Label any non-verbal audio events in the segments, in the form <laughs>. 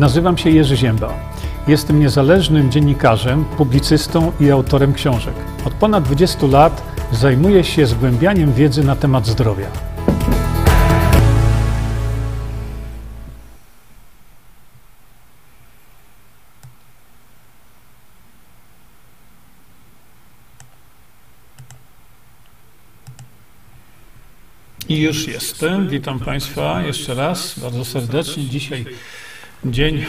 Nazywam się Jerzy Ziemba. Jestem niezależnym dziennikarzem, publicystą i autorem książek. Od ponad 20 lat zajmuję się zgłębianiem wiedzy na temat zdrowia. I już jestem. Witam Państwa jeszcze raz bardzo serdecznie. Dzisiaj dzień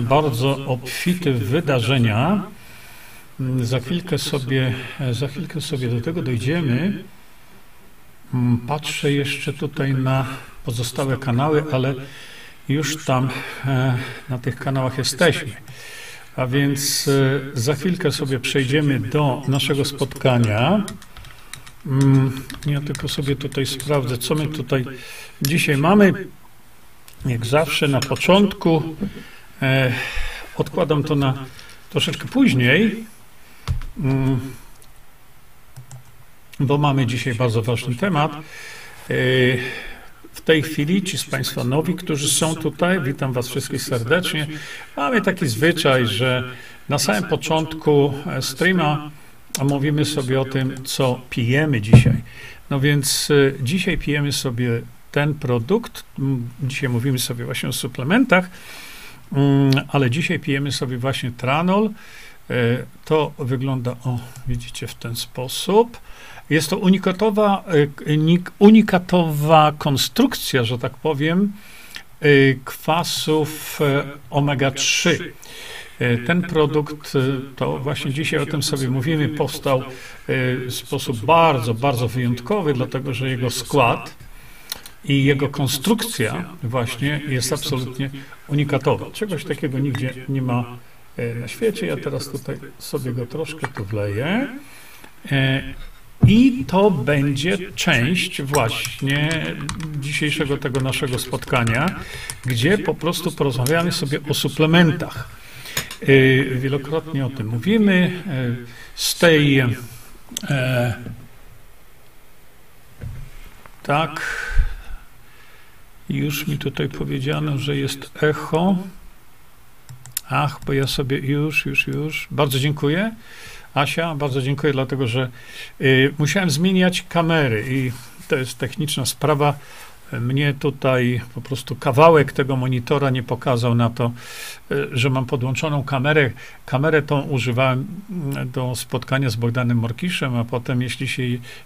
bardzo obfity w wydarzenia. Za chwilkę sobie, za chwilkę sobie do tego dojdziemy. Patrzę jeszcze tutaj na pozostałe kanały, ale już tam e, na tych kanałach jesteśmy. A więc e, za chwilkę sobie przejdziemy do naszego spotkania. Mm, ja tylko sobie tutaj sprawdzę, co my tutaj dzisiaj mamy. Jak zawsze na początku e, odkładam to na troszeczkę później, mm, bo mamy dzisiaj bardzo ważny temat. E, w tej chwili ci z Państwa nowi, którzy są tutaj, witam Was wszystkich serdecznie. Mamy taki zwyczaj, że na samym początku e, streama mówimy sobie o tym, co pijemy dzisiaj. No więc dzisiaj pijemy sobie ten produkt. Dzisiaj mówimy sobie właśnie o suplementach, ale dzisiaj pijemy sobie właśnie tranol. E, to wygląda, o, widzicie, w ten sposób. Jest to unikatowa, e, unikatowa konstrukcja, że tak powiem, e, kwasów omega-3. Ten produkt, to właśnie dzisiaj o tym sobie mówimy, powstał w sposób bardzo, bardzo wyjątkowy, dlatego że jego skład i jego konstrukcja właśnie jest absolutnie unikatowa. Czegoś takiego nigdzie nie ma e, na świecie. Ja teraz tutaj sobie go troszkę tu wleję. E, I to będzie część właśnie dzisiejszego tego naszego spotkania, gdzie po prostu porozmawiamy sobie o suplementach. E, wielokrotnie o tym mówimy. Z tej tak, już mi tutaj powiedziano, że jest echo. Ach, bo ja sobie już, już, już. Bardzo dziękuję. Asia, bardzo dziękuję, dlatego że y, musiałem zmieniać kamery i to jest techniczna sprawa. Mnie tutaj po prostu kawałek tego monitora nie pokazał na to, e, że mam podłączoną kamerę. Kamerę tą używałem mm, do spotkania z Bogdanem Morkiszem, a potem, jeśli się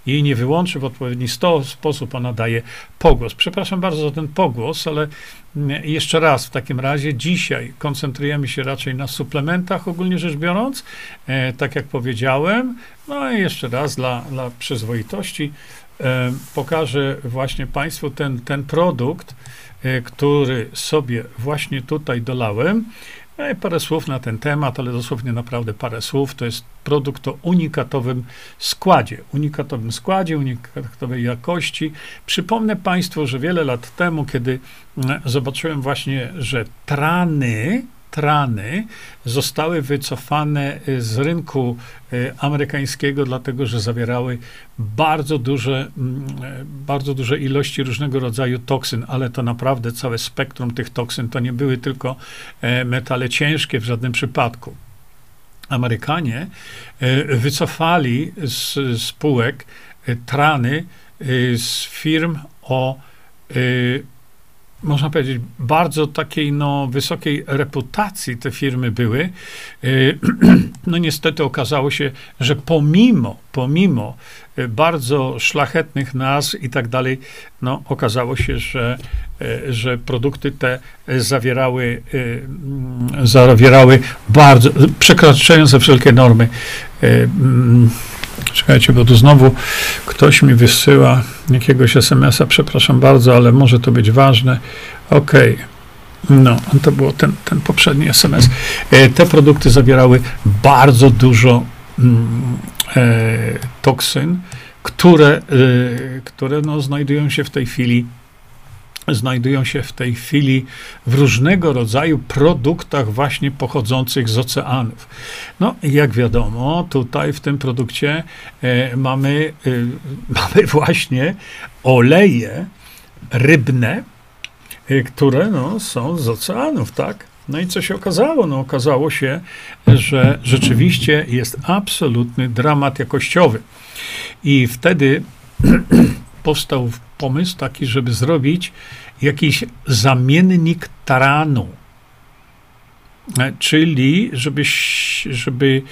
jej nie wyłączy w odpowiedni sposób, ona daje pogłos. Przepraszam bardzo za ten pogłos, ale mm, jeszcze raz w takim razie dzisiaj koncentrujemy się raczej na suplementach, ogólnie rzecz biorąc, e, tak jak powiedziałem. No i jeszcze raz dla, dla przyzwoitości pokażę właśnie Państwu ten, ten produkt, e, który sobie właśnie tutaj dolałem. No parę słów na ten temat, ale dosłownie naprawdę parę słów. To jest produkt o unikatowym składzie, unikatowym składzie, unikatowej jakości. Przypomnę Państwu, że wiele lat temu, kiedy zobaczyłem właśnie, że trany, trany zostały wycofane y, z rynku y, amerykańskiego, dlatego że zawierały bardzo duże, mm, e, bardzo duże ilości różnego rodzaju toksyn, ale to naprawdę całe spektrum tych toksyn. To nie były tylko e, metale ciężkie w żadnym przypadku. Amerykanie e, wycofali z spółek trany z firm o można powiedzieć, bardzo takiej no, wysokiej reputacji te firmy były. Y, <clears throat> no niestety okazało się, że pomimo, pomimo y, bardzo szlachetnych nazw i tak dalej, no okazało się, że, y, że produkty te zawierały, mm, zawierały bardzo, przekraczające wszelkie normy mm, Czekajcie, bo tu znowu ktoś mi wysyła jakiegoś SMS-a, przepraszam bardzo, ale może to być ważne. Okej. Okay. No, to był ten, ten poprzedni SMS. E, te produkty zawierały bardzo dużo mm, e, toksyn, które, e, które no, znajdują się w tej chwili znajdują się w tej chwili w różnego rodzaju produktach właśnie pochodzących z oceanów. No, jak wiadomo, tutaj w tym produkcie e, mamy, e, <laughs> mamy właśnie oleje rybne, e, które no, są z oceanów, tak? No i co się okazało? No okazało się, że rzeczywiście jest absolutny dramat jakościowy. I wtedy <clears throat> powstał pomysł taki, żeby zrobić jakiś zamiennik taranu. E, czyli żeby, żeby,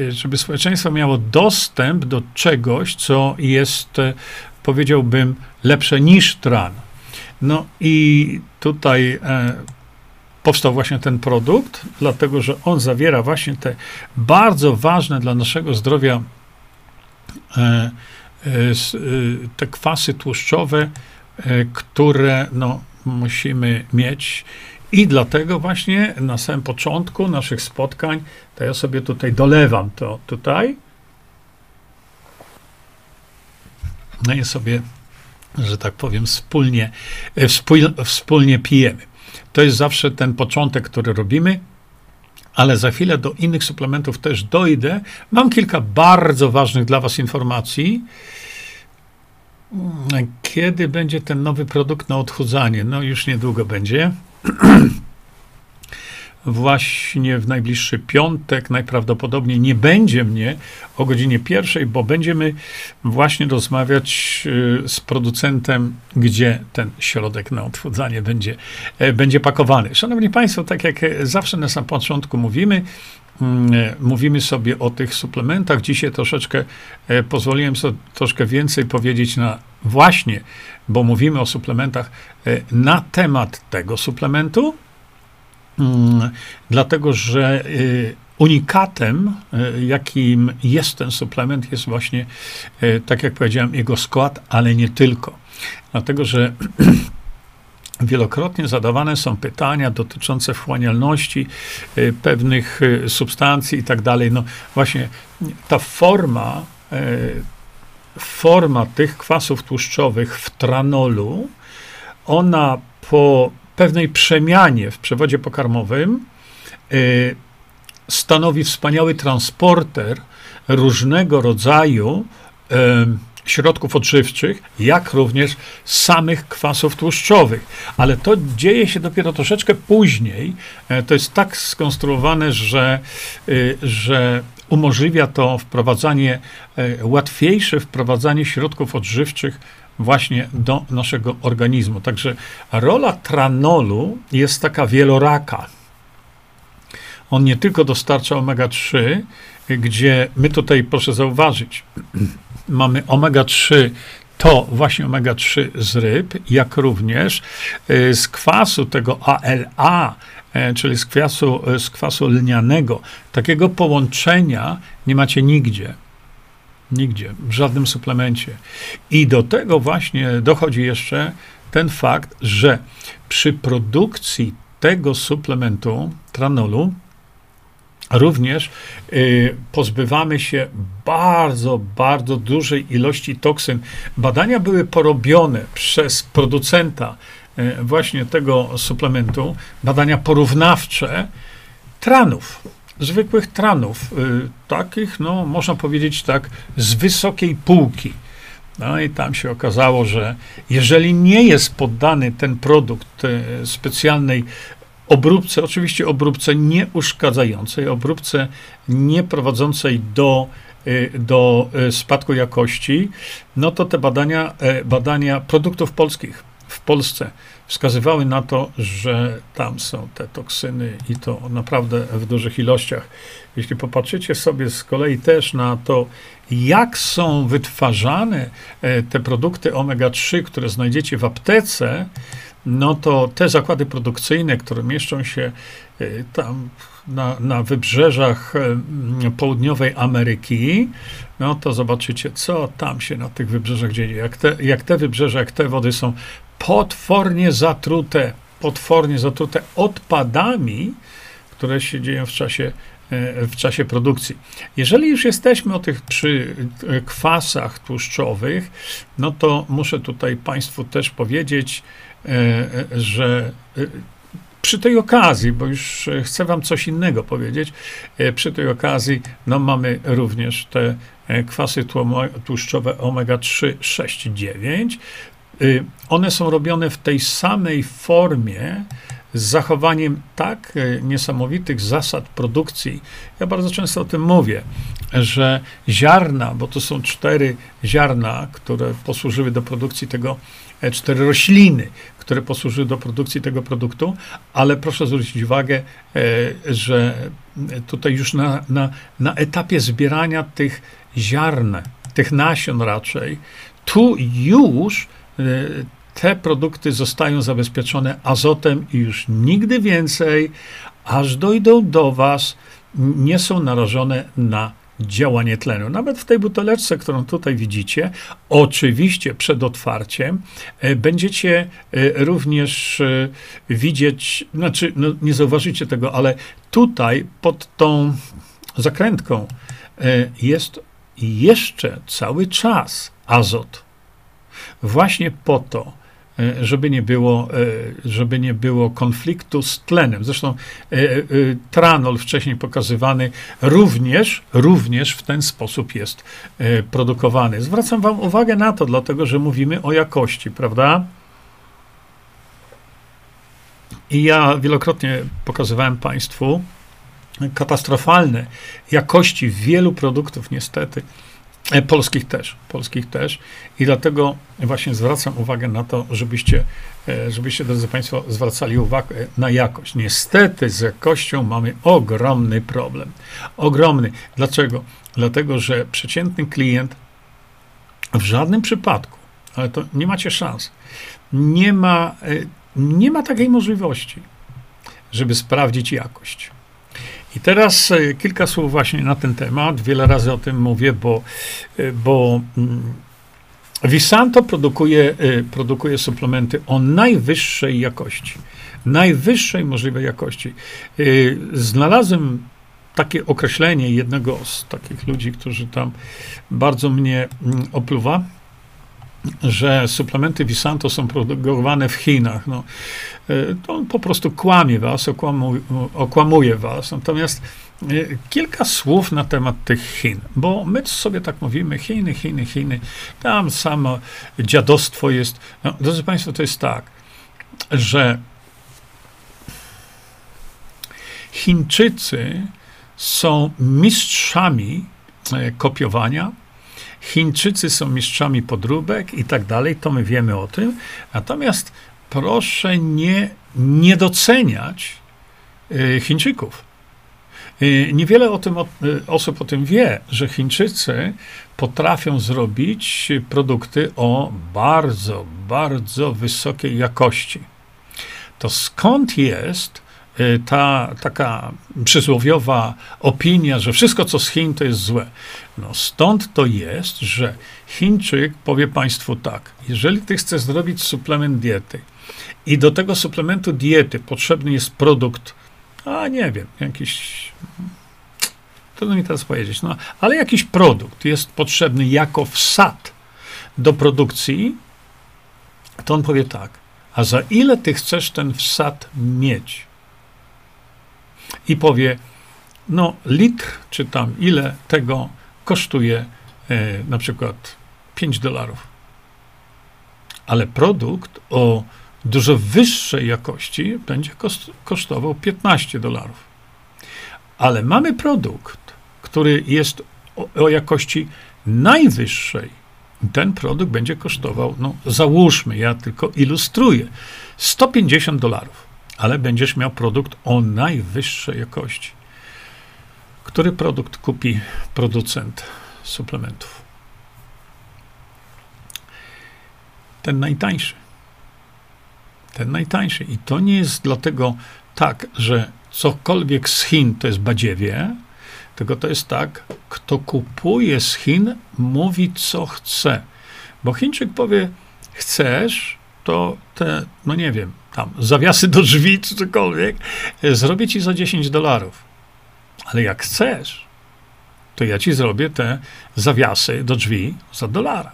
e, żeby społeczeństwo miało dostęp do czegoś, co jest, e, powiedziałbym, lepsze niż tran. No i tutaj powstał właśnie ten produkt, dlatego że on zawiera właśnie te bardzo ważne dla naszego zdrowia te kwasy tłuszczowe, które no, musimy mieć i dlatego właśnie na samym początku naszych spotkań, to ja sobie tutaj dolewam to tutaj. No i sobie, że tak powiem, wspólnie, wspólnie pijemy. To jest zawsze ten początek, który robimy, ale za chwilę do innych suplementów też dojdę. Mam kilka bardzo ważnych dla Was informacji. Kiedy będzie ten nowy produkt na odchudzanie? No już niedługo będzie. <clears throat> Właśnie w najbliższy piątek najprawdopodobniej nie będzie mnie o godzinie pierwszej, bo będziemy właśnie rozmawiać y, z producentem, gdzie ten środek na odchudzanie będzie, e, będzie pakowany. Szanowni Państwo, tak jak zawsze na samym początku mówimy, mm, e, mówimy sobie o tych suplementach. Dzisiaj troszeczkę e, pozwoliłem sobie troszkę więcej powiedzieć na właśnie, bo mówimy o suplementach, na temat tego suplementu, dlatego że e, unikatem, e, jakim jest ten suplement, jest właśnie, tak jak powiedziałem, jego skład, ale nie tylko. Dlatego, że <clears throat> wielokrotnie zadawane są pytania dotyczące wchłanialności pewnych substancji i tak dalej. No właśnie ta forma forma tych kwasów tłuszczowych w tranolu, ona po pewnej przemianie w przewodzie pokarmowym y, stanowi wspaniały transporter różnego rodzaju y, środków odżywczych, jak również samych kwasów tłuszczowych. Ale to dzieje się dopiero troszeczkę później. E, to jest tak skonstruowane, że, y, że umożliwia to wprowadzanie, e, łatwiejsze wprowadzanie środków odżywczych właśnie do naszego organizmu. Także rola tranolu jest taka wieloraka. On nie tylko dostarcza omega-3, gdzie my tutaj, proszę zauważyć, <clears throat> mamy omega-3 to właśnie omega-3 z ryb, jak również e, z kwasu tego ALA, E, czyli z kwasu, e, z kwasu lnianego. Takiego połączenia nie macie nigdzie. Nigdzie, w żadnym suplemencie. I do tego właśnie dochodzi jeszcze ten fakt, że przy produkcji tego suplementu, tranolu, również y, pozbywamy się bardzo, bardzo dużej ilości toksyn. Badania były porobione przez producenta E, właśnie tego suplementu badania porównawcze tranów, zwykłych tranów, e, takich, no, można powiedzieć tak, z wysokiej półki. No i tam się okazało, że jeżeli nie jest poddany ten produkt e, specjalnej obróbce, oczywiście obróbce nieuszkadzającej, obróbce nie prowadzącej do, do spadku jakości, no to te badania, badania produktów polskich w Polsce wskazywały na to, że tam są te toksyny i to naprawdę w dużych ilościach. Jeśli popatrzycie sobie z kolei też na to, jak są wytwarzane e, te produkty omega-3, które znajdziecie w aptece, no to te zakłady produkcyjne, które mieszczą się e, tam na, na wybrzeżach e, południowej Ameryki, no to zobaczycie, co tam się na tych wybrzeżach dzieje. Jak te, jak te wybrzeża, jak te wody są potwornie zatrute, potwornie zatrute odpadami, które się dzieją w czasie, e, w czasie produkcji. Jeżeli już jesteśmy o tych przy e, kwasach tłuszczowych, no to muszę tutaj Państwu też powiedzieć, e, że przy tej okazji, bo już chcę Wam coś innego powiedzieć, przy tej okazji no, mamy również te kwasy tłuszczowe omega-3, 6, 9. Y, one są robione w tej samej formie, z zachowaniem tak e, niesamowitych zasad produkcji. Ja bardzo często o tym mówię, że ziarna, bo to są cztery ziarna, które posłużyły do produkcji tego, e, cztery rośliny, które posłużyły do produkcji tego produktu, ale proszę zwrócić uwagę, e, że tutaj już na, na, na etapie zbierania tych ziarn, tych nasion raczej, tu już te produkty zostają zabezpieczone azotem i już nigdy więcej, aż dojdą do Was, nie są narażone na działanie tlenu. Nawet w tej buteleczce, którą tutaj widzicie, oczywiście przed otwarciem e, będziecie e, również e, widzieć, znaczy no nie zauważycie tego, ale tutaj pod tą zakrętką jest jeszcze cały czas azot. Właśnie po to, E, żeby nie było, e, żeby nie było konfliktu z tlenem. Zresztą e, tranol wcześniej pokazywany również, również w ten sposób jest produkowany. Zwracam wam uwagę na to, dlatego że mówimy o jakości, prawda? I ja wielokrotnie pokazywałem Państwu katastrofalne jakości wielu produktów, niestety, polskich też, polskich też. I dlatego właśnie zwracam uwagę na to, żebyście, e, żebyście, drodzy Państwo, zwracali uwagę na jakość. Niestety z jakością mamy ogromny problem. Ogromny. Dlaczego? Dlatego, że przeciętny klient w żadnym przypadku, ale to nie macie szans, nie ma, e, nie ma takiej możliwości, żeby sprawdzić jakość. I teraz e, kilka słów właśnie na ten temat. Wiele razy o tym mówię, bo, e, bo mm, Visanto produkuje, e, produkuje suplementy o najwyższej jakości. Najwyższej możliwej jakości. Znalazłem takie określenie jednego z takich ludzi, którzy tam bardzo mnie mm, opluwa że suplementy Visanto są produkowane w Chinach. No, e, to on po prostu kłamie was, okłamuje, was. Natomiast e, kilka słów na temat tych Chin, bo my sobie tak mówimy, Chiny, Chiny, Chiny, tam samo dziadostwo jest. No, drodzy Państwo, to jest tak, że Chińczycy są mistrzami e, kopiowania, Chińczycy są mistrzami podróbek i tak dalej, to my wiemy o tym. Natomiast proszę nie, nie doceniać y, Chińczyków. Y, niewiele o tym, y, osób o tym wie, że Chińczycy potrafią zrobić produkty o bardzo, bardzo wysokiej jakości. To skąd jest ta taka przysłowiowa opinia, że wszystko co z Chin to jest złe? No stąd to jest, że Chińczyk powie Państwu tak, jeżeli Ty chcesz zrobić suplement diety i do tego suplementu diety potrzebny jest produkt, a nie wiem, jakiś, trudno mi teraz powiedzieć, no, ale jakiś produkt jest potrzebny jako wsad do produkcji, to on powie tak, a za ile Ty chcesz ten wsad mieć? I powie, no litr, czy tam ile tego kosztuje e, na przykład 5 dolarów. Ale produkt o dużo wyższej jakości będzie kosztował 15 dolarów. Ale mamy produkt, który jest o, o jakości najwyższej. Ten produkt będzie kosztował, no załóżmy, ja tylko ilustruję, 150 dolarów, ale będziesz miał produkt o najwyższej jakości. Który produkt kupi producent suplementów? Ten najtańszy. Ten najtańszy. I to nie jest dlatego tak, że cokolwiek z Chin to jest badziewie, tylko to jest tak, kto kupuje z Chin, mówi co chce. Bo Chińczyk powie, chcesz, to te, no nie wiem, tam zawiasy do drzwi czy cokolwiek, zrobię ci za 10 dolarów. Ale jak chcesz, to ja ci zrobię te zawiasy do drzwi za dolara.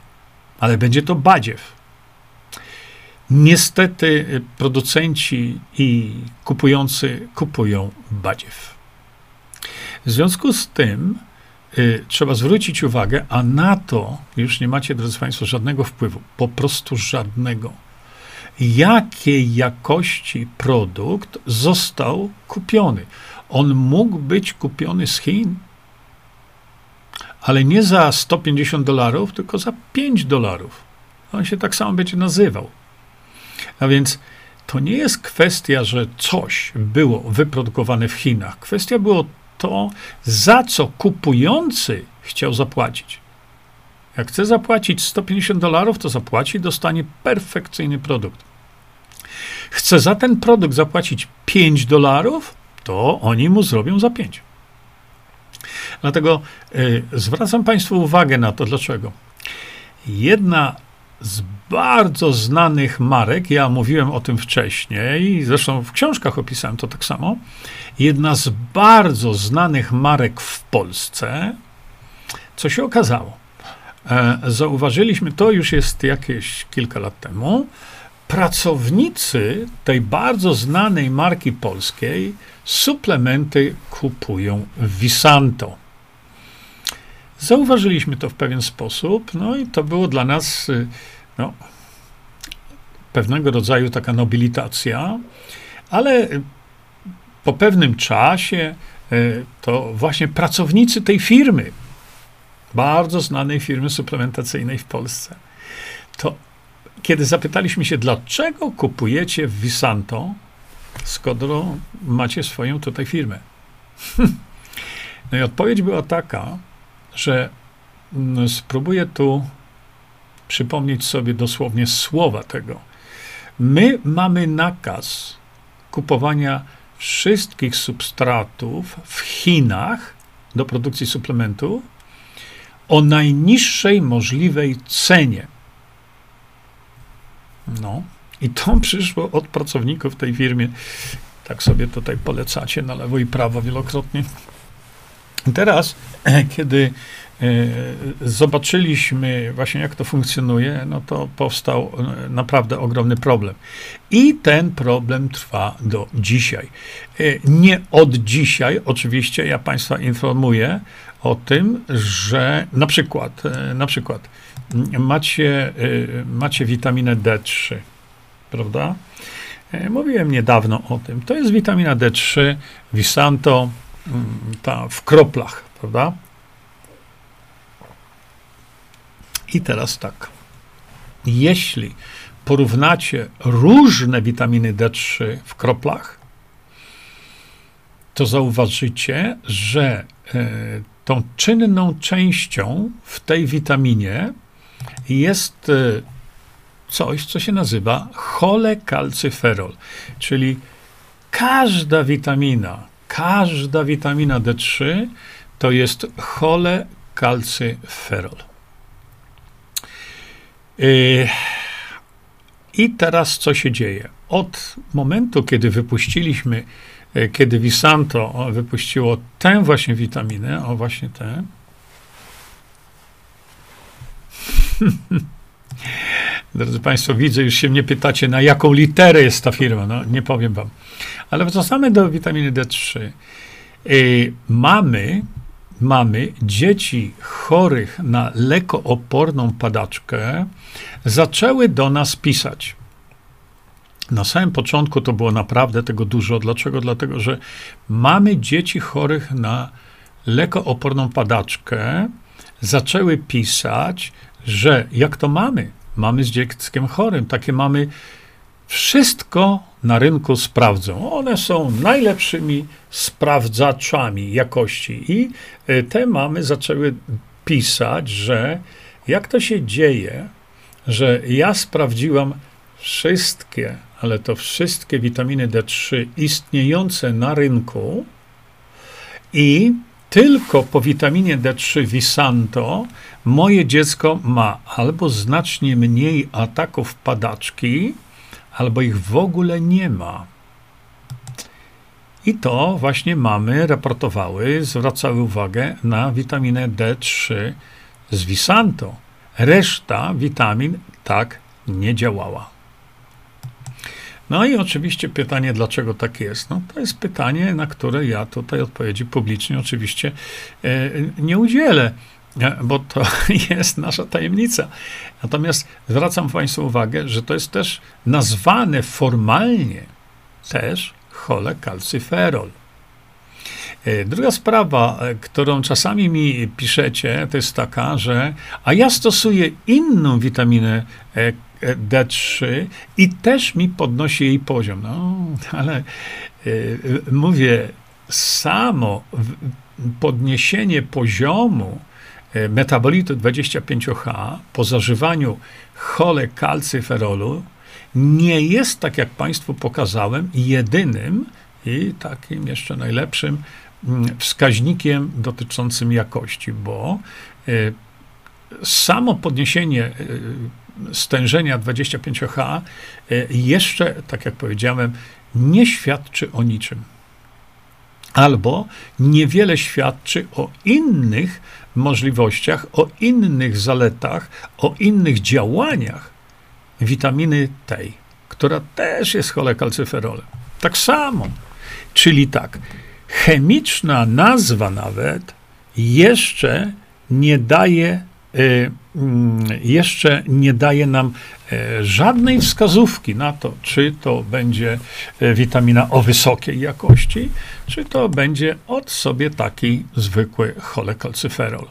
Ale będzie to badziew. Niestety y, producenci i kupujący kupują badziew. W związku z tym y, trzeba zwrócić uwagę, a na to już nie macie, drodzy Państwo, żadnego wpływu. Po prostu żadnego. Jakiej jakości produkt został kupiony. On mógł być kupiony z Chin, ale nie za 150 dolarów, tylko za 5 dolarów. On się tak samo będzie nazywał. A więc to nie jest kwestia, że coś było wyprodukowane w Chinach. Kwestia było to, za co kupujący chciał zapłacić. Jak chce zapłacić 150 dolarów, to zapłaci dostanie perfekcyjny produkt. Chce za ten produkt zapłacić 5 dolarów, to oni mu zrobią za 5. Dlatego y, zwracam Państwu uwagę na to, dlaczego. Jedna z bardzo znanych marek, ja mówiłem o tym wcześniej, zresztą w książkach opisałem to tak samo. Jedna z bardzo znanych marek w Polsce, co się okazało? E, zauważyliśmy, to już jest jakieś kilka lat temu, pracownicy tej bardzo znanej marki polskiej suplementy kupują w Visanto. Zauważyliśmy to w pewien sposób, no i to było dla nas y, no, pewnego rodzaju taka nobilitacja, ale po pewnym czasie y, to właśnie pracownicy tej firmy, bardzo znanej firmy suplementacyjnej w Polsce, to kiedy zapytaliśmy się, dlaczego kupujecie Visanto, skoro macie swoją tutaj firmę. <laughs> No i odpowiedź była taka, że mm, spróbuję tu przypomnieć sobie dosłownie słowa tego. My mamy nakaz kupowania wszystkich substratów w Chinach do produkcji suplementów o najniższej możliwej cenie. No, i to <laughs> przyszło od pracowników tej firmy. Tak sobie tutaj polecacie na lewo i prawo wielokrotnie. Teraz, <clears throat> kiedy e, zobaczyliśmy właśnie, jak to funkcjonuje, no to powstał e, naprawdę ogromny problem. I ten problem trwa do dzisiaj. E, nie od dzisiaj, oczywiście, ja Państwa informuję o tym, że na przykład, na przykład macie, macie witaminę D3, prawda? Mówiłem niedawno o tym. To jest witamina D3, Visanto, ta w kroplach, prawda? I teraz tak. Jeśli porównacie różne witaminy D3 w kroplach, to zauważycie, że e, tą czynną częścią w tej witaminie jest e, coś, co się nazywa cholekalcyferol, czyli każda witamina, każda witamina D3 to jest cholekalcyferol. Yy, I teraz co się dzieje? Od momentu, kiedy wypuściliśmy, yy, kiedy Visanto wypuściło tę właśnie witaminę, o właśnie tę, <laughs> Drodzy Państwo, widzę, już się mnie pytacie, na jaką literę jest ta firma. No, nie powiem Wam. Ale wracamy do witaminy D3. Yy, mamy, mamy dzieci chorych na lekooporną padaczkę, zaczęły do nas pisać. Na samym początku to było naprawdę tego dużo. Dlaczego? Dlatego, że mamy dzieci chorych na lekooporną padaczkę, zaczęły pisać, że jak to mamy? Mamy z dzieckiem chorym, takie mamy wszystko na rynku sprawdzą. One są najlepszymi sprawdzaczami jakości i e, te mamy zaczęły pisać, że jak to się dzieje, że ja sprawdziłam wszystkie, ale to wszystkie witaminy D3 istniejące na rynku i tylko po witaminie D3 Visanto moje dziecko ma albo znacznie mniej ataków padaczki, albo ich w ogóle nie ma. I to właśnie mamy, raportowały, zwracały uwagę na witaminę D3 z Visanto. Reszta witamin tak nie działała. No i oczywiście pytanie, dlaczego tak jest? No, to jest pytanie, na które ja tutaj odpowiedzi publicznie oczywiście e, nie udzielę. Bo to <laughs> jest nasza tajemnica. Natomiast zwracam Państwu uwagę, że to jest też nazwane formalnie też cholekalcyferol. E, druga sprawa, e, którą czasami mi piszecie, to jest taka, że a ja stosuję inną witaminę e, D3 i też mi podnosi jej poziom. No, ale mówię, samo podniesienie poziomu metabolitu 25H po zażywaniu cholekalcyferolu nie jest, tak jak Państwu pokazałem, jedynym i takim jeszcze najlepszym mm, wskaźnikiem dotyczącym jakości, bo y, samo podniesienie y, stężenia 25H y, jeszcze, tak jak powiedziałem, nie świadczy o niczym. Albo niewiele świadczy o innych możliwościach, o innych zaletach, o innych działaniach witaminy tej, która też jest cholekalcyferolem. Tak samo Czyli tak, chemiczna nazwa nawet jeszcze nie daje, y, jeszcze nie daje nam e, żadnej wskazówki na to, czy to będzie e, witamina o wysokiej jakości, czy to będzie od sobie taki zwykły cholekalcyferol.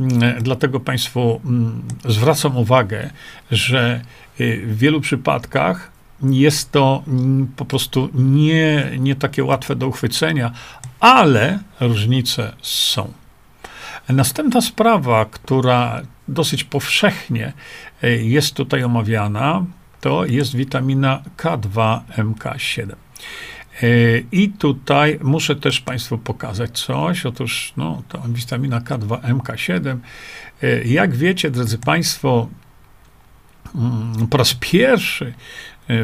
Mm, dlatego Państwu mm, zwracam uwagę, że w wielu przypadkach jest to po prostu nie, nie takie łatwe do uchwycenia, ale różnice są. Następna sprawa, która dosyć powszechnie e, jest tutaj omawiana, to jest witamina K2MK7. E, I tutaj muszę też Państwu pokazać coś. Otóż, no, to witamina K2MK7. E, jak wiecie, drodzy Państwo, mm, po raz pierwszy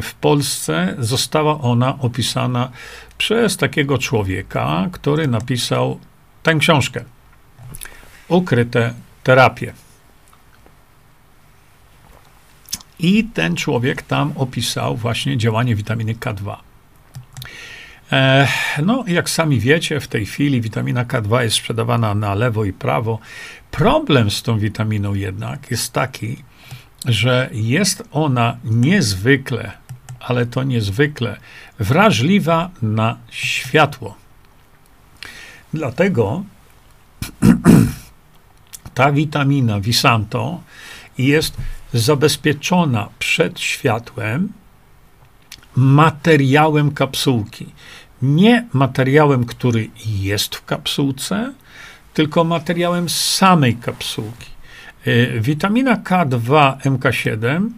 w Polsce została ona opisana przez takiego człowieka, który napisał tę książkę. Ukryte terapie. I ten człowiek tam opisał właśnie działanie witaminy K2. E, no, jak sami wiecie, w tej chwili witamina K2 jest sprzedawana na lewo i prawo. Problem z tą witaminą jednak jest taki, że jest ona niezwykle, ale to niezwykle wrażliwa na światło. Dlatego <clears throat> ta witamina Visanto jest zabezpieczona przed światłem materiałem kapsułki. Nie materiałem, który jest w kapsułce, tylko materiałem samej kapsułki. Y, witamina K2 MK7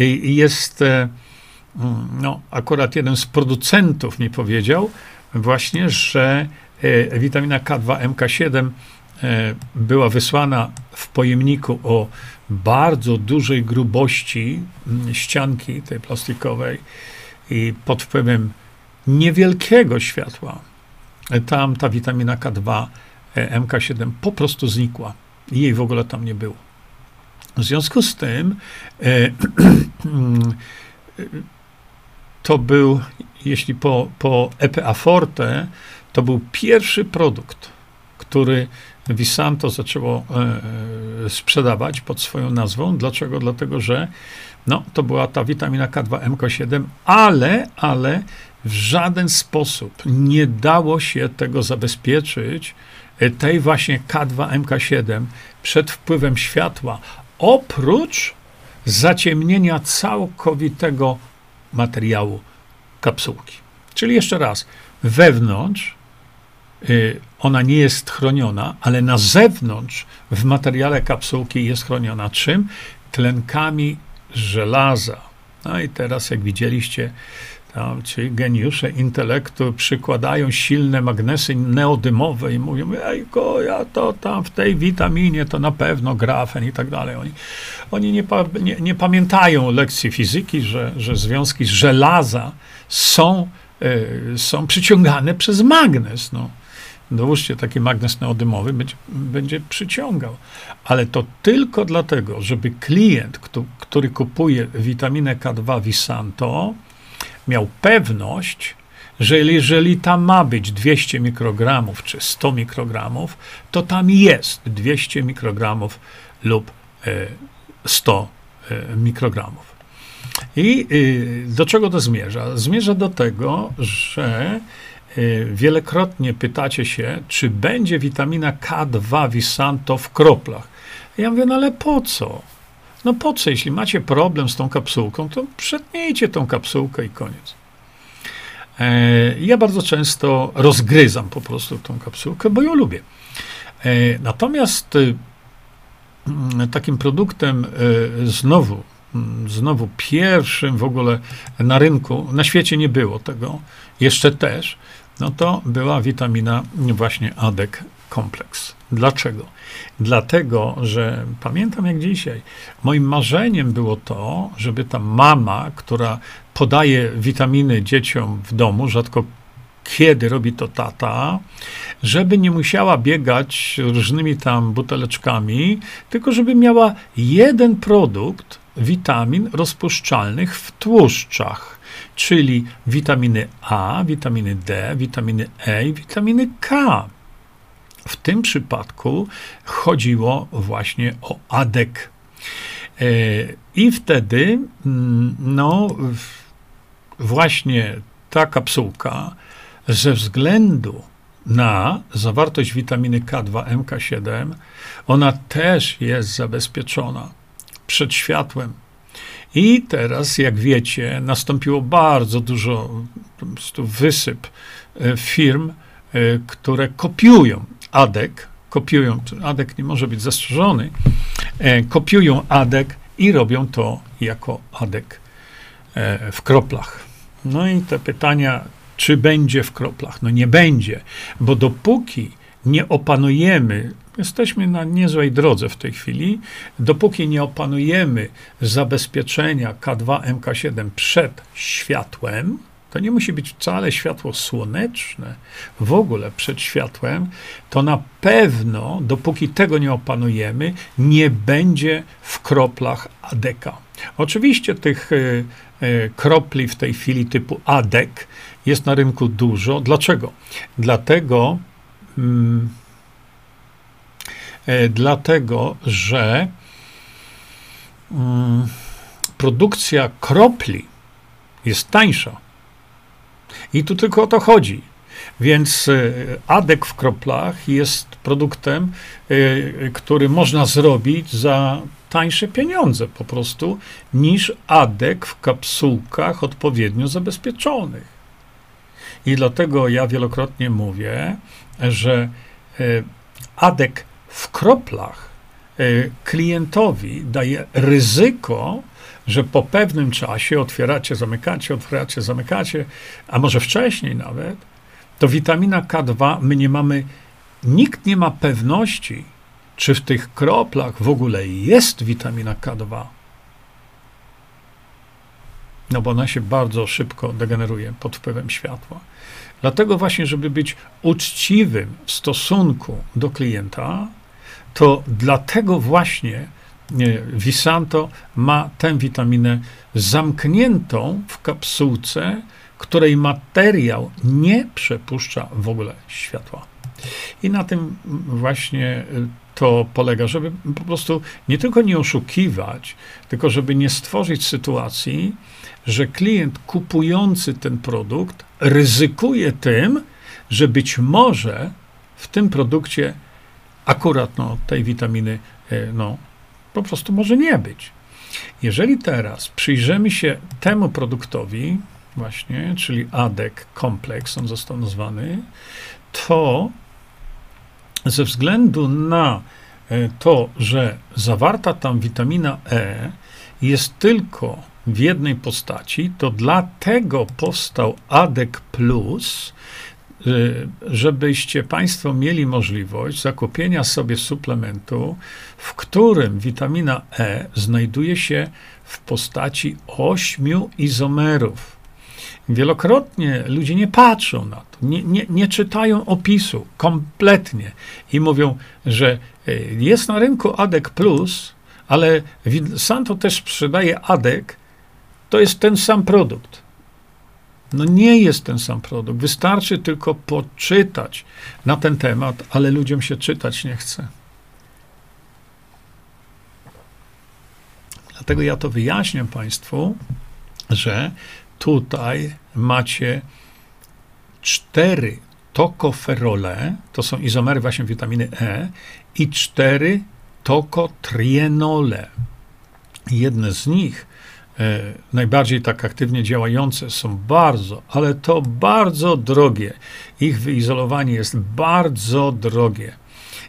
y, jest, y, mm, no, akurat jeden z producentów mi powiedział właśnie, że witamina K2 MK7 była wysłana w pojemniku o bardzo dużej grubości mm, ścianki tej plastikowej i pod wpływem niewielkiego światła tam ta witamina K2 MK7 po prostu znikła jej w ogóle tam nie było. W związku z tym e, <clears throat> to był, jeśli po, po EPA Forte, to był pierwszy produkt, który Visanto zaczęło e, sprzedawać pod swoją nazwą. Dlaczego? Dlatego, że no, to była ta witamina K2 MK7, ale, ale w żaden sposób nie dało się tego zabezpieczyć tej właśnie K2MK7 przed wpływem światła, oprócz zaciemnienia całkowitego materiału kapsułki. Czyli jeszcze raz, wewnątrz ona nie jest chroniona, ale na zewnątrz w materiale kapsułki jest chroniona czym? Tlenkami żelaza. No i teraz, jak widzieliście, tam ci geniusze intelektu przykładają silne magnesy neodymowe i mówią, ejko, ja to tam w tej witaminie to na pewno grafen i tak dalej. Oni, oni nie, nie, nie pamiętają lekcji fizyki, że, że związki żelaza są, y, są przyciągane przez magnes. No. Dołóżcie taki magnes neodymowy, będzie, będzie przyciągał. Ale to tylko dlatego, żeby klient, kto, który kupuje witaminę K2 Visanto, miał pewność, że jeżeli tam ma być 200 mikrogramów czy 100 mikrogramów, to tam jest 200 mikrogramów lub 100 e, mikrogramów. I y, do czego to zmierza? Zmierza do tego, że wielokrotnie pytacie się, czy będzie witamina K2 Visanto w kroplach. Ja mówię, no ale po co? No po co, jeśli macie problem z tą kapsułką, to przetnijcie tą kapsułkę i koniec. E, ja bardzo często rozgryzam po prostu tą kapsułkę, bo ją lubię. E, natomiast y, mm, takim produktem znowu Mm, znowu pierwszym w ogóle na rynku, na świecie nie było tego, jeszcze też, no to była witamina właśnie ADEK kompleks. Dlaczego? Dlatego, że pamiętam jak dzisiaj, moim marzeniem było to, żeby ta mama, która podaje witaminy dzieciom w domu, rzadko kiedy robi to tata, żeby nie musiała biegać różnymi tam buteleczkami, tylko żeby miała jeden produkt, witamin rozpuszczalnych w tłuszczach, czyli witaminy A, witaminy D, witaminy E i witaminy K. W tym przypadku chodziło właśnie o adek. E, I wtedy, mm, no, właśnie ta kapsułka ze względu na zawartość witaminy K2, MK7, ona też jest zabezpieczona przed światłem. I teraz, jak wiecie, nastąpiło bardzo dużo wysyp e, firm, e, które kopiują ADEK, kopiują, ADEK nie może być zastrzeżony, e, kopiują ADEK i robią to jako ADEK w kroplach. No i te pytania, czy będzie w kroplach? No nie będzie, bo dopóki nie opanujemy Jesteśmy na niezłej drodze w tej chwili. Dopóki nie opanujemy zabezpieczenia K2, MK7 przed światłem, to nie musi być wcale światło słoneczne, w ogóle przed światłem, to na pewno, dopóki tego nie opanujemy, nie będzie w kroplach ADEKA. Oczywiście tych y, y, kropli w tej chwili typu ADEK jest na rynku dużo. Dlaczego? Dlatego. Mm, E, dlatego że mm, produkcja kropli jest tańsza. I tu tylko o to chodzi. Więc e, adek w kroplach jest produktem, e, który można zrobić za tańsze pieniądze po prostu niż adek w kapsułkach odpowiednio zabezpieczonych. I dlatego ja wielokrotnie mówię, że adek w kroplach e, klientowi daje ryzyko, że po pewnym czasie otwieracie, zamykacie, otwieracie, zamykacie, a może wcześniej nawet, to witamina K2 my nie mamy, nikt nie ma pewności, czy w tych kroplach w ogóle jest witamina K2. No bo ona się bardzo szybko degeneruje pod wpływem światła. Dlatego właśnie, żeby być uczciwym w stosunku do klienta, to dlatego właśnie Visanto ma tę witaminę zamkniętą w kapsułce, której materiał nie przepuszcza w ogóle światła. I na tym właśnie y, to polega, żeby po prostu nie tylko nie oszukiwać, tylko żeby nie stworzyć sytuacji, że klient kupujący ten produkt ryzykuje tym, że być może w tym produkcie akurat no, tej witaminy e, no, po prostu może nie być. Jeżeli teraz przyjrzymy się temu produktowi, właśnie, czyli ADEC kompleks, on został nazwany, to ze względu na e, to, że zawarta tam witamina E jest tylko w jednej postaci, to dlatego powstał ADEC Plus, Y, żebyście Państwo mieli możliwość zakupienia sobie suplementu, w którym witamina E znajduje się w postaci ośmiu izomerów. Wielokrotnie ludzie nie patrzą na to, nie, nie, nie czytają opisu kompletnie i mówią, że y, jest na rynku ADEC Plus, ale Santo też sprzedaje ADEC, to jest ten sam produkt. No nie jest ten sam produkt. Wystarczy tylko poczytać na ten temat, ale ludziom się czytać nie chce. Dlatego ja to wyjaśniam Państwu, że tutaj macie cztery tokoferole, to są izomery właśnie witaminy E, i cztery tokotrienole. Jedne z nich, najbardziej tak aktywnie działające, są bardzo, ale to bardzo drogie. Ich wyizolowanie jest bardzo drogie.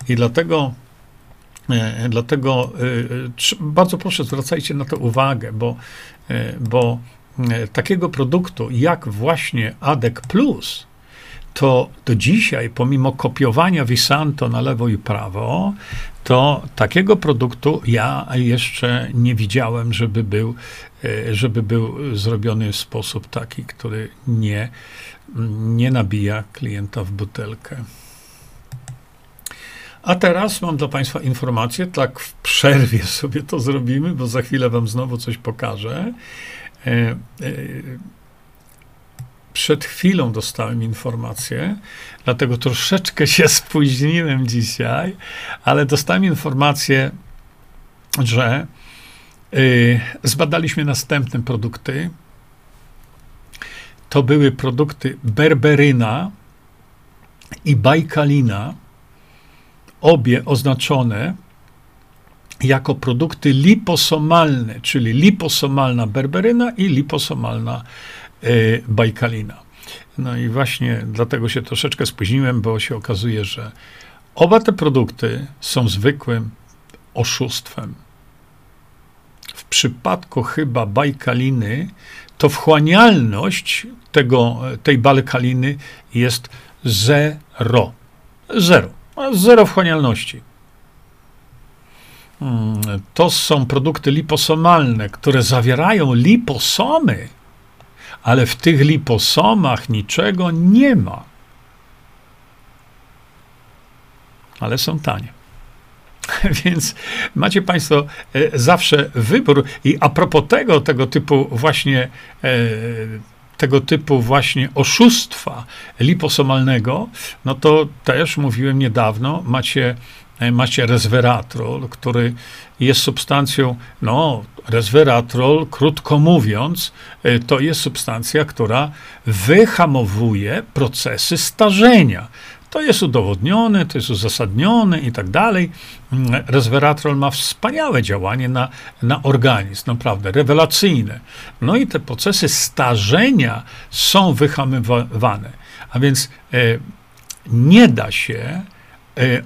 I dlatego E, dlatego e, bardzo proszę zwracajcie na to uwagę, bo, e, bo takiego produktu jak właśnie ADEC Plus, to do dzisiaj, pomimo kopiowania Visanto na lewo i prawo, to takiego produktu ja jeszcze nie widziałem, żeby był, żeby był zrobiony w sposób taki, który nie, nie nabija klienta w butelkę. A teraz mam dla Państwa informację, tak w przerwie sobie to zrobimy, bo za chwilę Wam znowu coś pokażę. Przed chwilą dostałem informację, dlatego troszeczkę się spóźniłem dzisiaj, ale dostałem informację, że e, zbadaliśmy następne produkty. To były produkty berberyna i bajkalina obie oznaczone jako produkty liposomalne, czyli liposomalna berberyna i liposomalna y, bajkalina. No i właśnie dlatego się troszeczkę spóźniłem, bo się okazuje, że oba te produkty są zwykłym oszustwem. W przypadku chyba bajkaliny, to wchłanialność tego, tej bajkaliny jest zero. Zero zero wchłanialności. Hmm, to są produkty liposomalne, które zawierają liposomy, ale w tych liposomach niczego nie ma. Ale są tanie. <laughs> Więc macie Państwo e, zawsze wybór. I a propos tego, tego typu właśnie e, tego typu właśnie oszustwa liposomalnego, no to też mówiłem niedawno, macie, macie resveratrol, który jest substancją, no, resveratrol, krótko mówiąc, e, to jest substancja, która wyhamowuje procesy starzenia. To jest udowodnione, to jest uzasadnione i tak dalej. Mm, resveratrol ma wspaniałe działanie na, na organizm, naprawdę rewelacyjne. No i te procesy starzenia są wyhamywane. A więc e, nie da się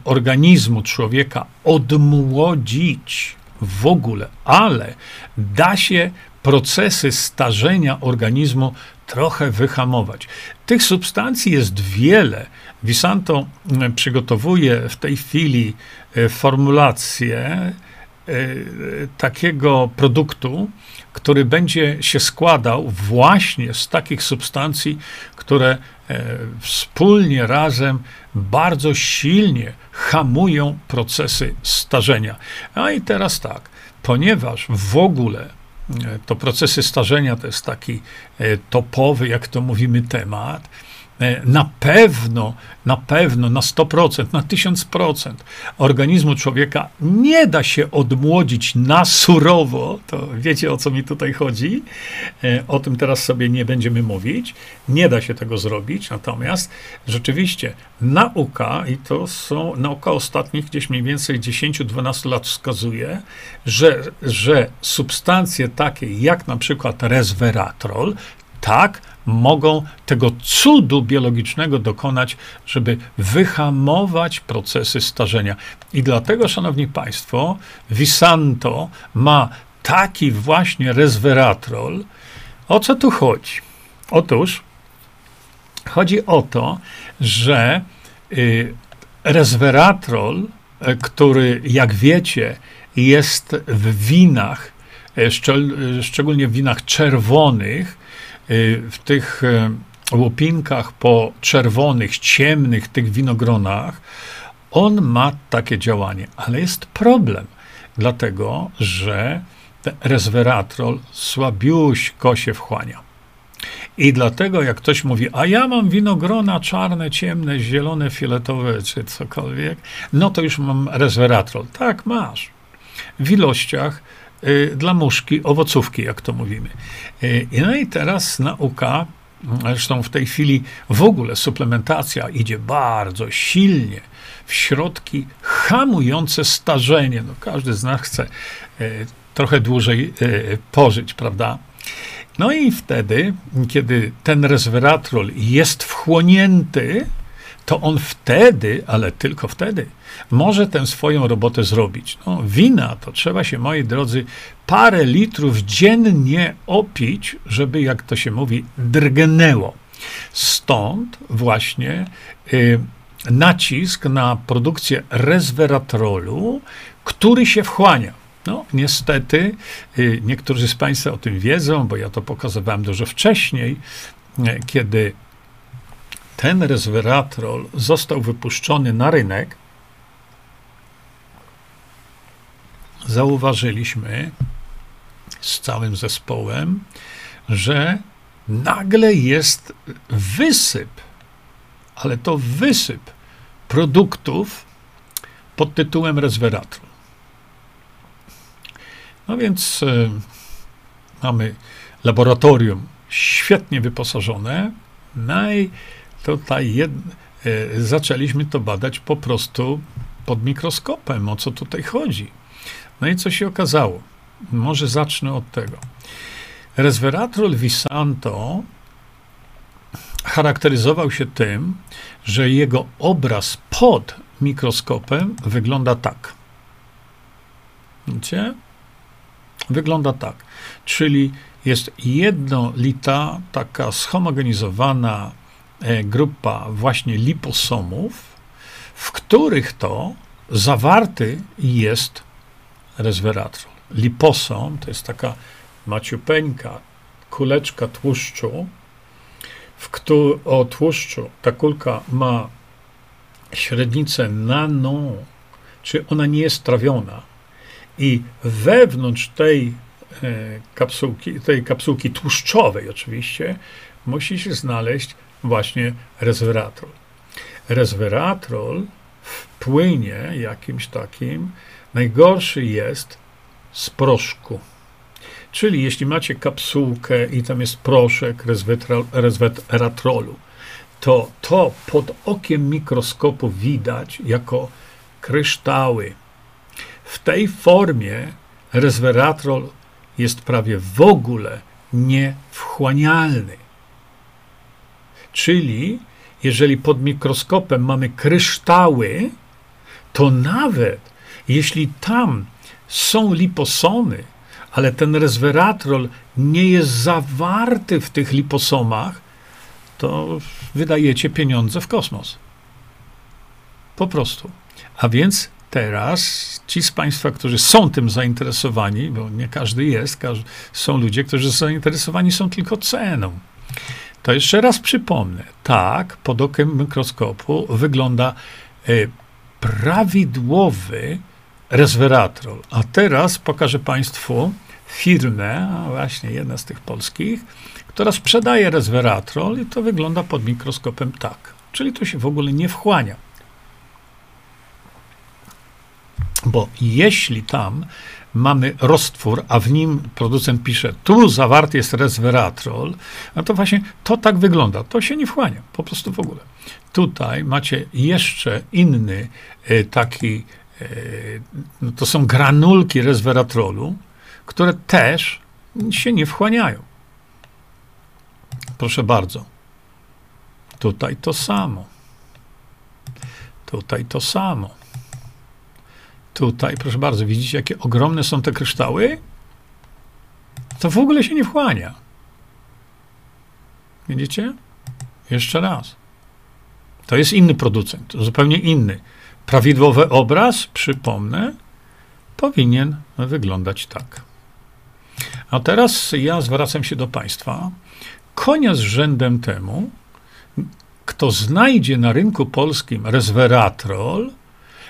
organizmu człowieka odmłodzić w ogóle, ale da się procesy starzenia organizmu trochę wyhamować. Tych substancji jest wiele. Visanto e, przygotowuje w tej chwili e, formulację takiego produktu, który będzie się składał właśnie z takich substancji, które wspólnie, razem bardzo silnie hamują procesy starzenia. A i teraz tak, ponieważ w ogóle to procesy starzenia to jest taki topowy, jak to mówimy, temat, E, na pewno, na pewno, na 100%, na 1000% organizmu człowieka nie da się odmłodzić na surowo. To wiecie o co mi tutaj chodzi? E, o tym teraz sobie nie będziemy mówić. Nie da się tego zrobić. Natomiast rzeczywiście nauka, i to są nauka ostatnich gdzieś mniej więcej 10-12 lat wskazuje, że, że substancje takie jak na przykład resveratrol, tak, mogą tego cudu biologicznego dokonać, żeby wyhamować procesy starzenia. I dlatego, szanowni państwo, Visanto ma taki właśnie resveratrol. O co tu chodzi? Otóż chodzi o to, że y, resveratrol, y, który, jak wiecie, jest w winach, y, szczególnie w winach czerwonych, w tych y, łopinkach po czerwonych, ciemnych tych winogronach, on ma takie działanie, ale jest problem, dlatego że resveratrol słabiuśko się wchłania. I dlatego, jak ktoś mówi, a ja mam winogrona czarne, ciemne, zielone, fioletowe, czy cokolwiek, no to już mam resveratrol. Tak, masz. W ilościach y, dla muszki, owocówki, jak to mówimy. Y, no i teraz nauka, zresztą w tej chwili w ogóle suplementacja idzie bardzo silnie w środki hamujące starzenie. No, każdy z nas chce y, trochę dłużej y, pożyć, prawda? No i wtedy, kiedy ten resveratrol jest wchłonięty, to on wtedy, ale tylko wtedy, może tę swoją robotę zrobić. No, wina to trzeba się, moi drodzy, parę litrów dziennie opić, żeby, jak to się mówi, drgnęło. Stąd właśnie y, nacisk na produkcję resveratrolu, który się wchłania. No, niestety, y, niektórzy z Państwa o tym wiedzą, bo ja to pokazywałem dużo wcześniej, y, kiedy ten resveratrol został wypuszczony na rynek, zauważyliśmy z całym zespołem, że nagle jest wysyp, ale to wysyp produktów pod tytułem resveratrol. No więc y, mamy laboratorium świetnie wyposażone, i tutaj jed, y, zaczęliśmy to badać po prostu pod mikroskopem, o co tutaj chodzi. No i co się okazało? Może zacznę od tego. Resveratrol Visanto charakteryzował się tym, że jego obraz pod mikroskopem wygląda tak. Widzicie? Wygląda tak. Czyli jest jednolita, taka schomogenizowana e, grupa właśnie liposomów, w których to zawarty jest resveratrol. Liposom to jest taka maciupeńka kuleczka tłuszczu, w któ- o tłuszczu ta kulka ma średnicę nano, czy ona nie jest trawiona, i wewnątrz tej e, kapsułki, tej kapsułki tłuszczowej oczywiście, musi się znaleźć właśnie resveratrol. Resveratrol w płynie jakimś takim najgorszy jest z proszku. Czyli jeśli macie kapsułkę i tam jest proszek resveratrolu, to to pod okiem mikroskopu widać jako kryształy w tej formie resveratrol jest prawie w ogóle niewchłanialny. Czyli jeżeli pod mikroskopem mamy kryształy, to nawet jeśli tam są liposomy, ale ten resveratrol nie jest zawarty w tych liposomach, to wydajecie pieniądze w kosmos. Po prostu. A więc teraz ci z Państwa, którzy są tym zainteresowani, bo nie każdy jest, są ludzie, którzy zainteresowani są tylko ceną. To jeszcze raz przypomnę. Tak, pod okiem mikroskopu wygląda y, prawidłowy resveratrol. A teraz pokażę Państwu firmę, właśnie jedna z tych polskich, która sprzedaje resveratrol i to wygląda pod mikroskopem tak. Czyli to się w ogóle nie wchłania. Bo jeśli tam mamy roztwór, a w nim producent pisze, tu zawarty jest resveratrol, no to właśnie to tak wygląda. To się nie wchłania, po prostu w ogóle. Tutaj macie jeszcze inny e, taki, to są granulki resveratrolu, które też się nie wchłaniają. Proszę bardzo. Tutaj to samo. Tutaj to samo. Tutaj, proszę bardzo, widzicie, jakie ogromne są te kryształy? To w ogóle się nie wchłania. Widzicie? Jeszcze raz. To jest inny producent, zupełnie inny. Prawidłowy obraz, przypomnę, powinien wyglądać tak. A teraz ja zwracam się do Państwa. Konia z rzędem temu, kto znajdzie na rynku polskim resveratrol,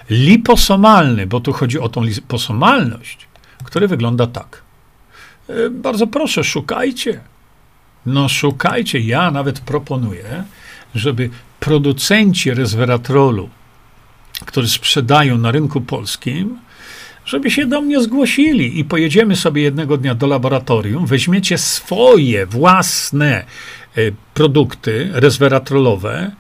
liposomalny, bo tu chodzi o tą liposomalność, który wygląda tak. E, bardzo proszę, szukajcie. No szukajcie, ja nawet proponuję, żeby producenci resveratrolu, którzy sprzedają na rynku polskim, żeby się do mnie zgłosili i pojedziemy sobie jednego dnia do laboratorium, weźmiecie swoje własne e, produkty resveratrolowe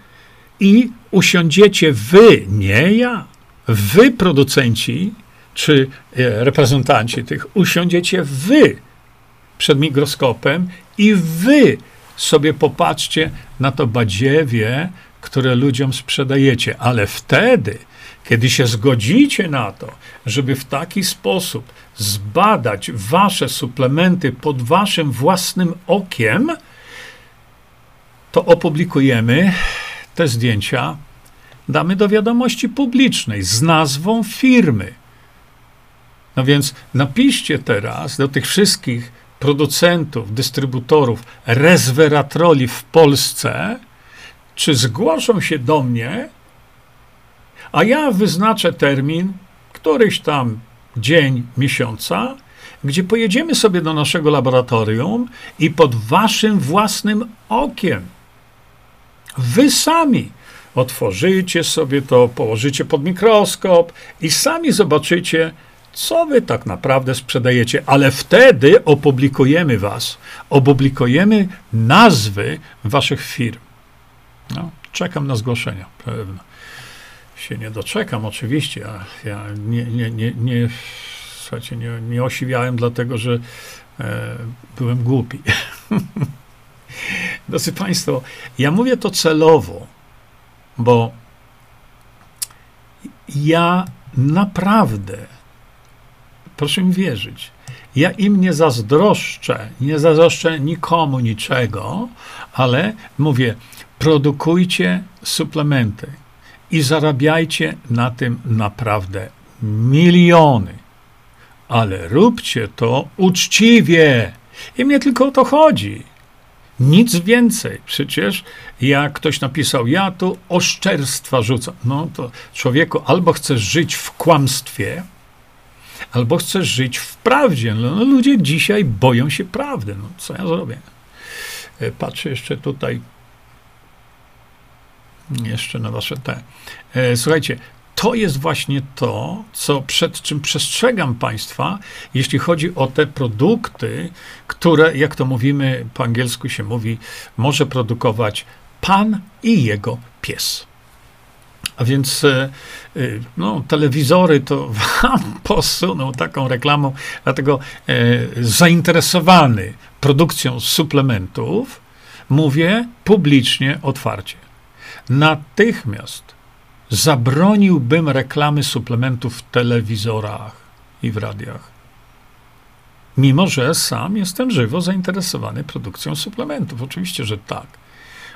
i usiądziecie wy, nie ja, wy producenci czy e, reprezentanci tych, usiądziecie wy przed mikroskopem i wy sobie popatrzcie na to badziewie, które ludziom sprzedajecie, ale wtedy, kiedy się zgodzicie na to, żeby w taki sposób zbadać wasze suplementy pod waszym własnym okiem, to opublikujemy te zdjęcia, damy do wiadomości publicznej z nazwą firmy. No więc napiszcie teraz do tych wszystkich producentów, dystrybutorów resveratroli w Polsce, czy zgłoszą się do mnie, a ja wyznaczę termin, któryś tam dzień, miesiąca, gdzie pojedziemy sobie do naszego laboratorium i pod waszym własnym okiem, wy sami otworzycie sobie to, położycie pod mikroskop i sami zobaczycie, co wy tak naprawdę sprzedajecie, ale wtedy opublikujemy was, opublikujemy nazwy waszych firm. No, czekam na zgłoszenia, pewno. Się nie doczekam, oczywiście. Ja, ja nie, nie, nie, nie, słuchajcie, nie, nie osiwiałem, dlatego że e, byłem głupi. <laughs> Drodzy Państwo, ja mówię to celowo, bo ja naprawdę Proszę mi wierzyć. Ja im nie zazdroszczę, nie zazdroszczę nikomu niczego, ale mówię, produkujcie suplementy i zarabiajcie na tym naprawdę miliony. Ale róbcie to uczciwie. I mnie tylko o to chodzi. Nic więcej. Przecież jak ktoś napisał, ja tu oszczerstwa rzucam. No to człowieku, albo chcesz żyć w kłamstwie, albo chcesz żyć w prawdzie. No, no, ludzie dzisiaj boją się prawdy. No, co ja zrobię? E, patrzę jeszcze tutaj, jeszcze na wasze te. E, słuchajcie, to jest właśnie to, co przed czym przestrzegam Państwa, jeśli chodzi o te produkty, które, jak to mówimy po angielsku się mówi, może produkować pan i jego pies. A więc e, e, no, telewizory to <laughs> wam posuną taką reklamą, dlatego zainteresowany produkcją suplementów mówię publicznie, otwarcie. Natychmiast zabroniłbym reklamy suplementów w telewizorach i w radiach. Mimo, że sam jestem żywo zainteresowany produkcją suplementów. Oczywiście, że tak.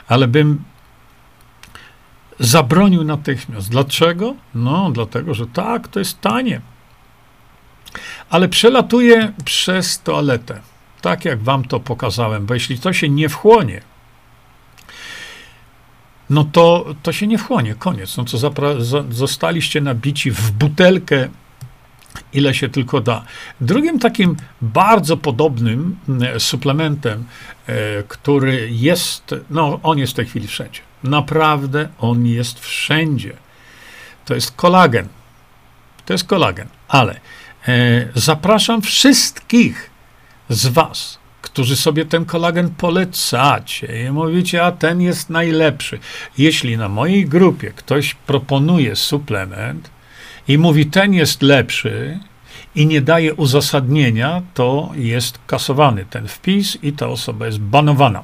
Ale bym zabronił natychmiast. Dlaczego? No, dlatego, że tak, to jest tanie. Ale przelatuje przez toaletę, tak jak wam to pokazałem, bo jeśli to się nie wchłonie, no to, to się nie wchłonie, koniec. No to zapra- zostaliście nabici w butelkę, ile się tylko da. Drugim takim bardzo podobnym mm, suplementem, e, który jest, no on jest w tej chwili wszędzie. Naprawdę on jest wszędzie. To jest kolagen. To jest kolagen. Ale e, zapraszam wszystkich z Was, którzy sobie ten kolagen polecacie i mówicie, a ten jest najlepszy. Jeśli na mojej grupie ktoś proponuje suplement i mówi, ten jest lepszy, i nie daje uzasadnienia, to jest kasowany ten wpis i ta osoba jest banowana.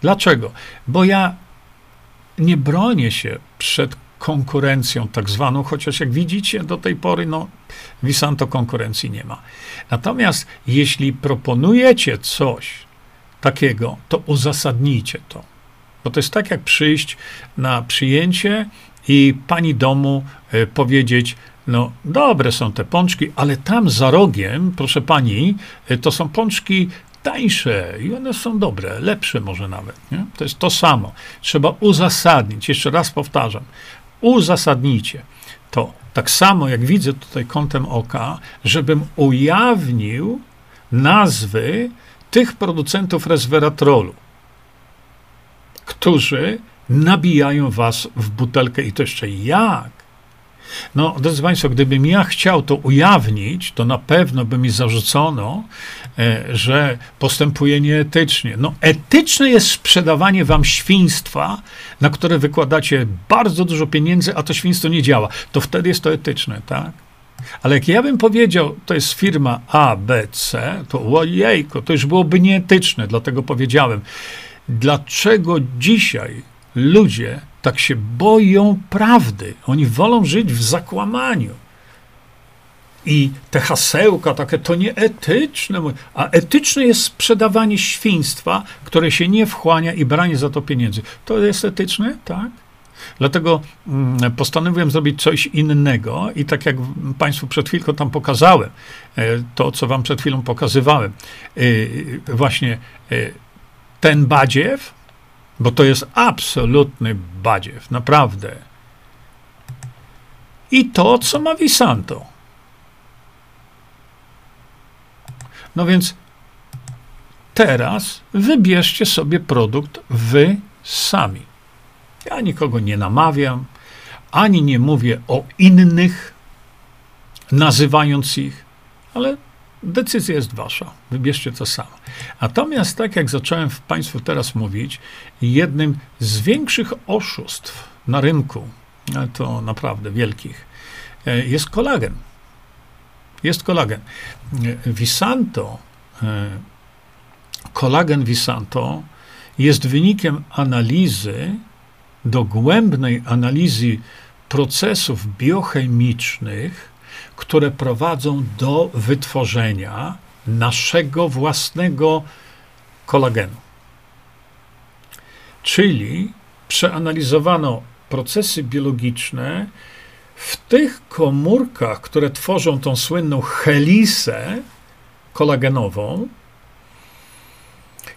Dlaczego? Bo ja nie bronię się przed konkurencją tak zwaną, chociaż jak widzicie do tej pory, no, Visanto konkurencji nie ma. Natomiast jeśli proponujecie coś takiego, to uzasadnijcie to. Bo to jest tak, jak przyjść na przyjęcie i pani domu y, powiedzieć, no dobre są te pączki, ale tam za rogiem, proszę pani, y, to są pączki tańsze i one są dobre, lepsze może nawet. Nie? To jest to samo. Trzeba uzasadnić, jeszcze raz powtarzam, uzasadnijcie to. Tak samo jak widzę tutaj kątem oka, żebym ujawnił nazwy tych producentów resveratrolu. którzy nabijają was w butelkę i to jeszcze jak? No, drodzy Państwo, gdybym ja chciał to ujawnić, to na pewno by mi zarzucono, że postępuję nieetycznie. No, etyczne jest sprzedawanie wam świństwa, na które wykładacie bardzo dużo pieniędzy, a to świństwo nie działa. To wtedy jest to etyczne, tak? Ale jak ja bym powiedział, to jest firma A, B, C, to ojejko, to już byłoby nieetyczne, dlatego powiedziałem, dlaczego dzisiaj ludzie tak się boją prawdy. Oni wolą żyć w zakłamaniu. I te hasełka takie to nieetyczne, a etyczne jest sprzedawanie świństwa, które się nie wchłania i branie za to pieniędzy. To jest etyczne, tak? Dlatego mm, postanowiłem zrobić coś innego i tak jak Państwu przed chwilką tam pokazałem, e, to co Wam przed chwilą pokazywałem, e, właśnie e, ten badziew, bo to jest absolutny badziew, naprawdę. I to, co ma Visanto. No więc teraz wybierzcie sobie produkt wy sami. Ja nikogo nie namawiam, ani nie mówię o innych, nazywając ich, ale decyzja jest wasza. Wybierzcie to samo. Natomiast, tak jak zacząłem Państwu teraz mówić, jednym z większych oszustw na rynku, to naprawdę wielkich, e, jest kolagen. Jest kolagen. Visanto, e, kolagen Visanto jest wynikiem analizy, dogłębnej analizy procesów biochemicznych, które prowadzą do wytworzenia naszego własnego kolagenu. Czyli przeanalizowano procesy biologiczne w tych komórkach, które tworzą tą słynną helisę kolagenową.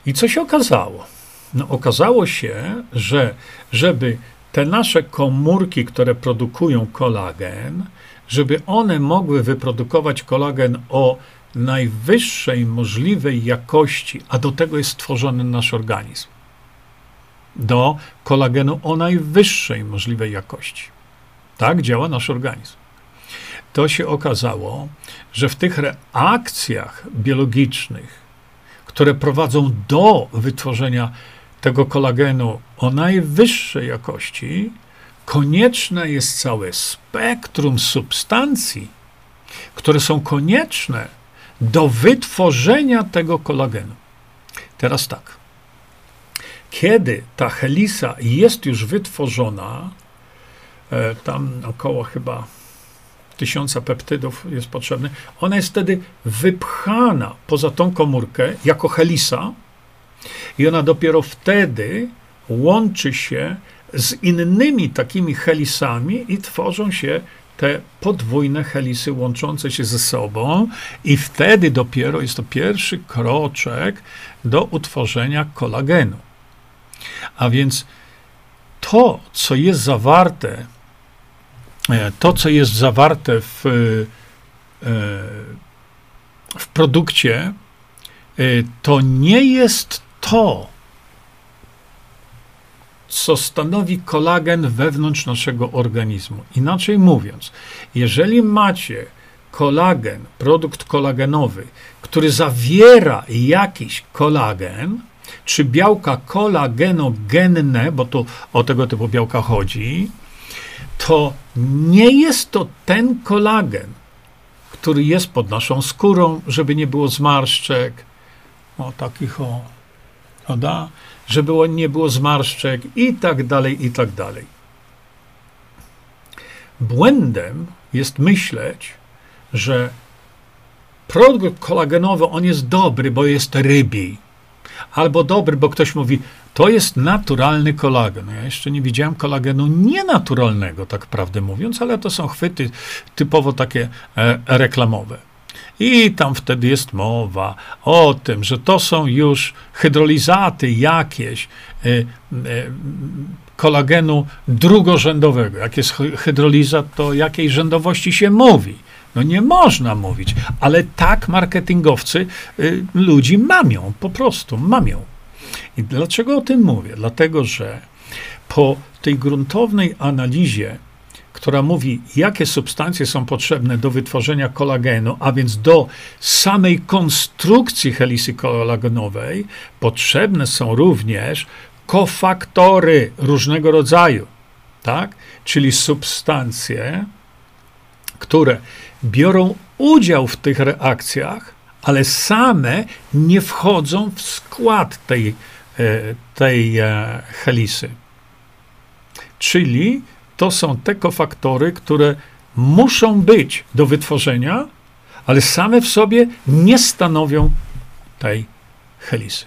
I co się okazało? No, okazało się, że żeby te nasze komórki, które produkują kolagen, żeby one mogły wyprodukować kolagen o najwyższej możliwej jakości, a do tego jest stworzony nasz organizm. Do kolagenu o najwyższej możliwej jakości. Tak działa nasz organizm. To się okazało, że w tych reakcjach biologicznych, które prowadzą do wytworzenia tego kolagenu o najwyższej jakości, konieczne jest całe spektrum substancji, które są konieczne do wytworzenia tego kolagenu. Teraz tak. Kiedy ta helisa jest już wytworzona, tam około chyba tysiąca peptydów jest potrzebny, ona jest wtedy wypchana poza tą komórkę jako helisa i ona dopiero wtedy łączy się z innymi takimi helisami i tworzą się te podwójne helisy łączące się ze sobą, i wtedy dopiero jest to pierwszy kroczek do utworzenia kolagenu. A więc to, co jest zawarte, e, to, co jest zawarte w, e, w produkcie, e, to nie jest to, co stanowi kolagen wewnątrz naszego organizmu. Inaczej mówiąc, jeżeli macie kolagen, produkt kolagenowy, który zawiera jakiś kolagen, czy białka kolagenogenne, bo to o tego typu białka chodzi, to nie jest to ten kolagen, który jest pod naszą skórą, żeby nie było zmarszczek, o takich o, prawda? żeby nie było zmarszczek i tak dalej, i tak dalej. Błędem jest myśleć, że produkt kolagenowy on jest dobry, bo jest rybi. Albo dobry, bo ktoś mówi, to jest naturalny kolagen. Ja jeszcze nie widziałem kolagenu nienaturalnego, tak prawdę mówiąc, ale to są chwyty typowo takie e, reklamowe. I tam wtedy jest mowa o tym, że to są już hydrolizaty jakieś y, y, kolagenu drugorzędowego. Jak jest hydrolizat, to jakiej rzędowości się mówi? No nie można mówić, ale tak marketingowcy y, ludzi mamią, po prostu mamią. I dlaczego o tym mówię? Dlatego, że po tej gruntownej analizie, która mówi, jakie substancje są potrzebne do wytworzenia kolagenu, a więc do samej konstrukcji helisy kolagenowej, potrzebne są również kofaktory różnego rodzaju, tak? czyli substancje, które biorą udział w tych reakcjach, ale same nie wchodzą w skład tej, e, tej e, helisy. Czyli to są te kofaktory, które muszą być do wytworzenia, ale same w sobie nie stanowią tej helisy.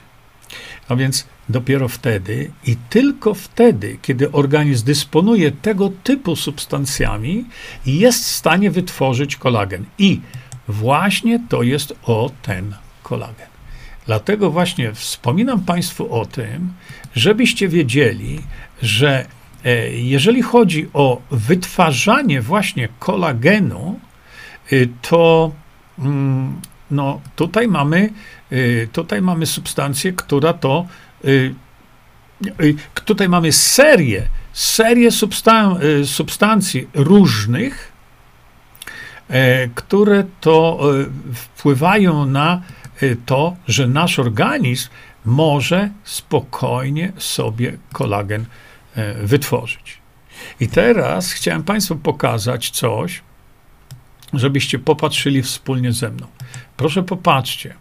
A więc dopiero wtedy i tylko wtedy, kiedy organizm dysponuje tego typu substancjami, jest w stanie wytworzyć kolagen. I właśnie to jest o ten kolagen. Dlatego właśnie wspominam Państwu o tym, żebyście wiedzieli, że e, jeżeli chodzi o wytwarzanie właśnie kolagenu, y, to mm, no, tutaj, mamy, y, tutaj mamy substancję, która to Y, tutaj mamy serię, serię substan substancji różnych, które to e, wpływają na e, to, że nasz organizm może spokojnie sobie kolagen wytworzyć. I teraz chciałem Państwu pokazać coś, żebyście popatrzyli wspólnie ze mną. Proszę popatrzcie.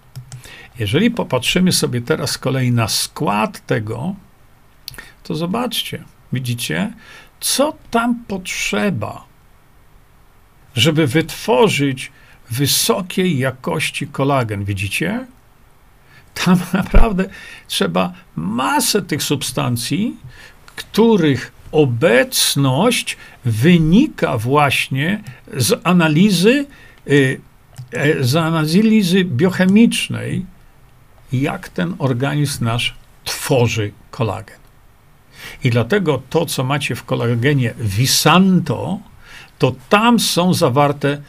Jeżeli popatrzymy sobie teraz z kolei na skład tego, to zobaczcie, widzicie, co tam potrzeba, żeby wytworzyć wysokiej jakości kolagen. Widzicie? Tam <laughs> naprawdę trzeba masę tych substancji, których obecność wynika właśnie z analizy, y, e, z analizy biochemicznej, jak ten organizm nasz tworzy kolagen. I dlatego to, co macie w kolagenie Visanto, to tam są zawarte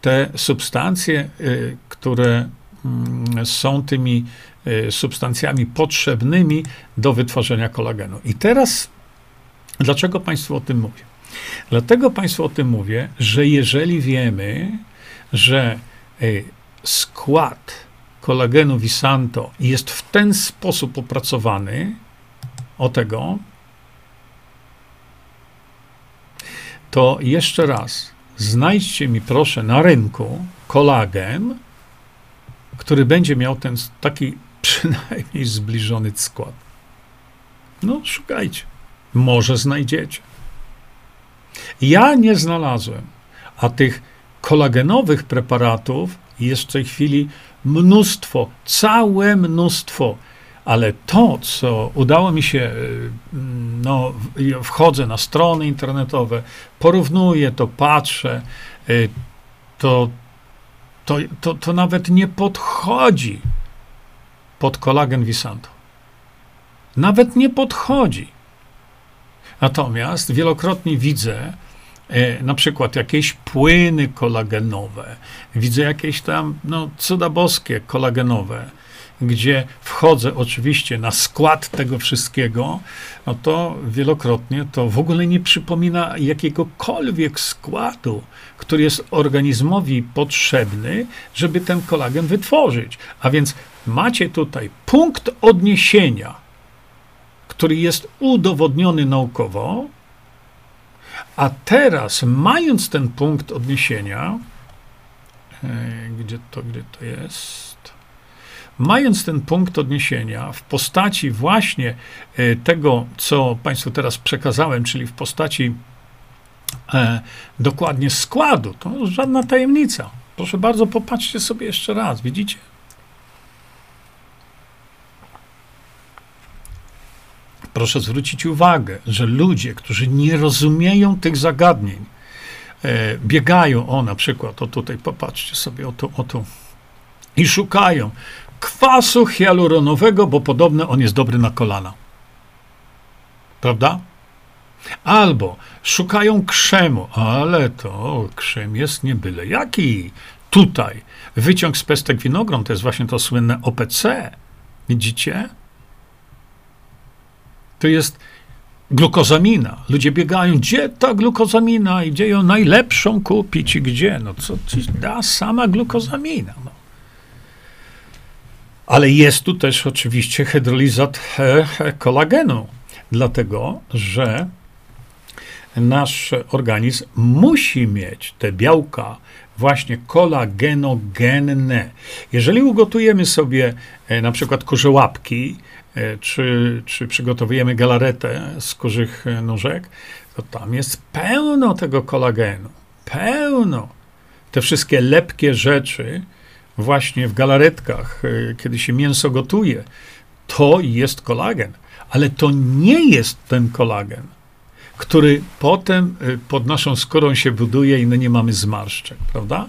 te substancje, y, które mm, są tymi y, substancjami potrzebnymi do wytworzenia kolagenu. I teraz, dlaczego Państwu o tym mówię? Dlatego Państwu o tym mówię, że jeżeli wiemy, że y, skład kolagenu Visanto jest w ten sposób opracowany, o tego, to jeszcze raz, znajdźcie mi proszę na rynku kolagen, który będzie miał ten taki <laughs> przynajmniej zbliżony skład. No, szukajcie. Może znajdziecie. Ja nie znalazłem, a tych kolagenowych preparatów jest w tej chwili mnóstwo, całe mnóstwo. Ale to, co udało mi się, y, no, wchodzę na strony internetowe, porównuję to, patrzę, y, to, to, to, to nawet nie podchodzi pod kolagen Visanto. Nawet nie podchodzi. Natomiast wielokrotnie widzę, E, na przykład jakieś płyny kolagenowe, widzę jakieś tam no, cuda boskie kolagenowe, gdzie wchodzę oczywiście na skład tego wszystkiego, no to wielokrotnie to w ogóle nie przypomina jakiegokolwiek składu, który jest organizmowi potrzebny, żeby ten kolagen wytworzyć. A więc macie tutaj punkt odniesienia, który jest udowodniony naukowo, a teraz, mając ten punkt odniesienia, e, gdzie to, gdzie to jest? Mając ten punkt odniesienia w postaci właśnie e, tego, co Państwu teraz przekazałem, czyli w postaci e, dokładnie składu, to żadna tajemnica. Proszę bardzo, popatrzcie sobie jeszcze raz, widzicie? proszę zwrócić uwagę, że ludzie, którzy nie rozumieją tych zagadnień, e, biegają, o na przykład, o tutaj, popatrzcie sobie, o tu, o tu, i szukają kwasu hialuronowego, bo podobno on jest dobry na kolana. Prawda? Albo szukają krzemu, ale to krzem jest nie byle jaki. Tutaj wyciąg z pestek winogron to jest właśnie to słynne OPC. Widzicie? To jest glukozamina. Ludzie biegają, gdzie ta glukozamina i gdzie ją najlepszą kupić i gdzie? No co ci da sama glukozamina? No. Ale jest tu też oczywiście hydrolizat e, e, kolagenu, dlatego że nasz organizm musi mieć te białka właśnie kolagenogenne. Jeżeli ugotujemy sobie e, na przykład kurze łapki, czy, czy przygotowujemy galaretę z kurzych nóżek, to tam jest pełno tego kolagenu. Pełno. Te wszystkie lepkie rzeczy, właśnie w galaretkach, e, kiedy się mięso gotuje, to jest kolagen. Ale to nie jest ten kolagen, który potem e, pod naszą skórą się buduje i my nie mamy zmarszczek, prawda?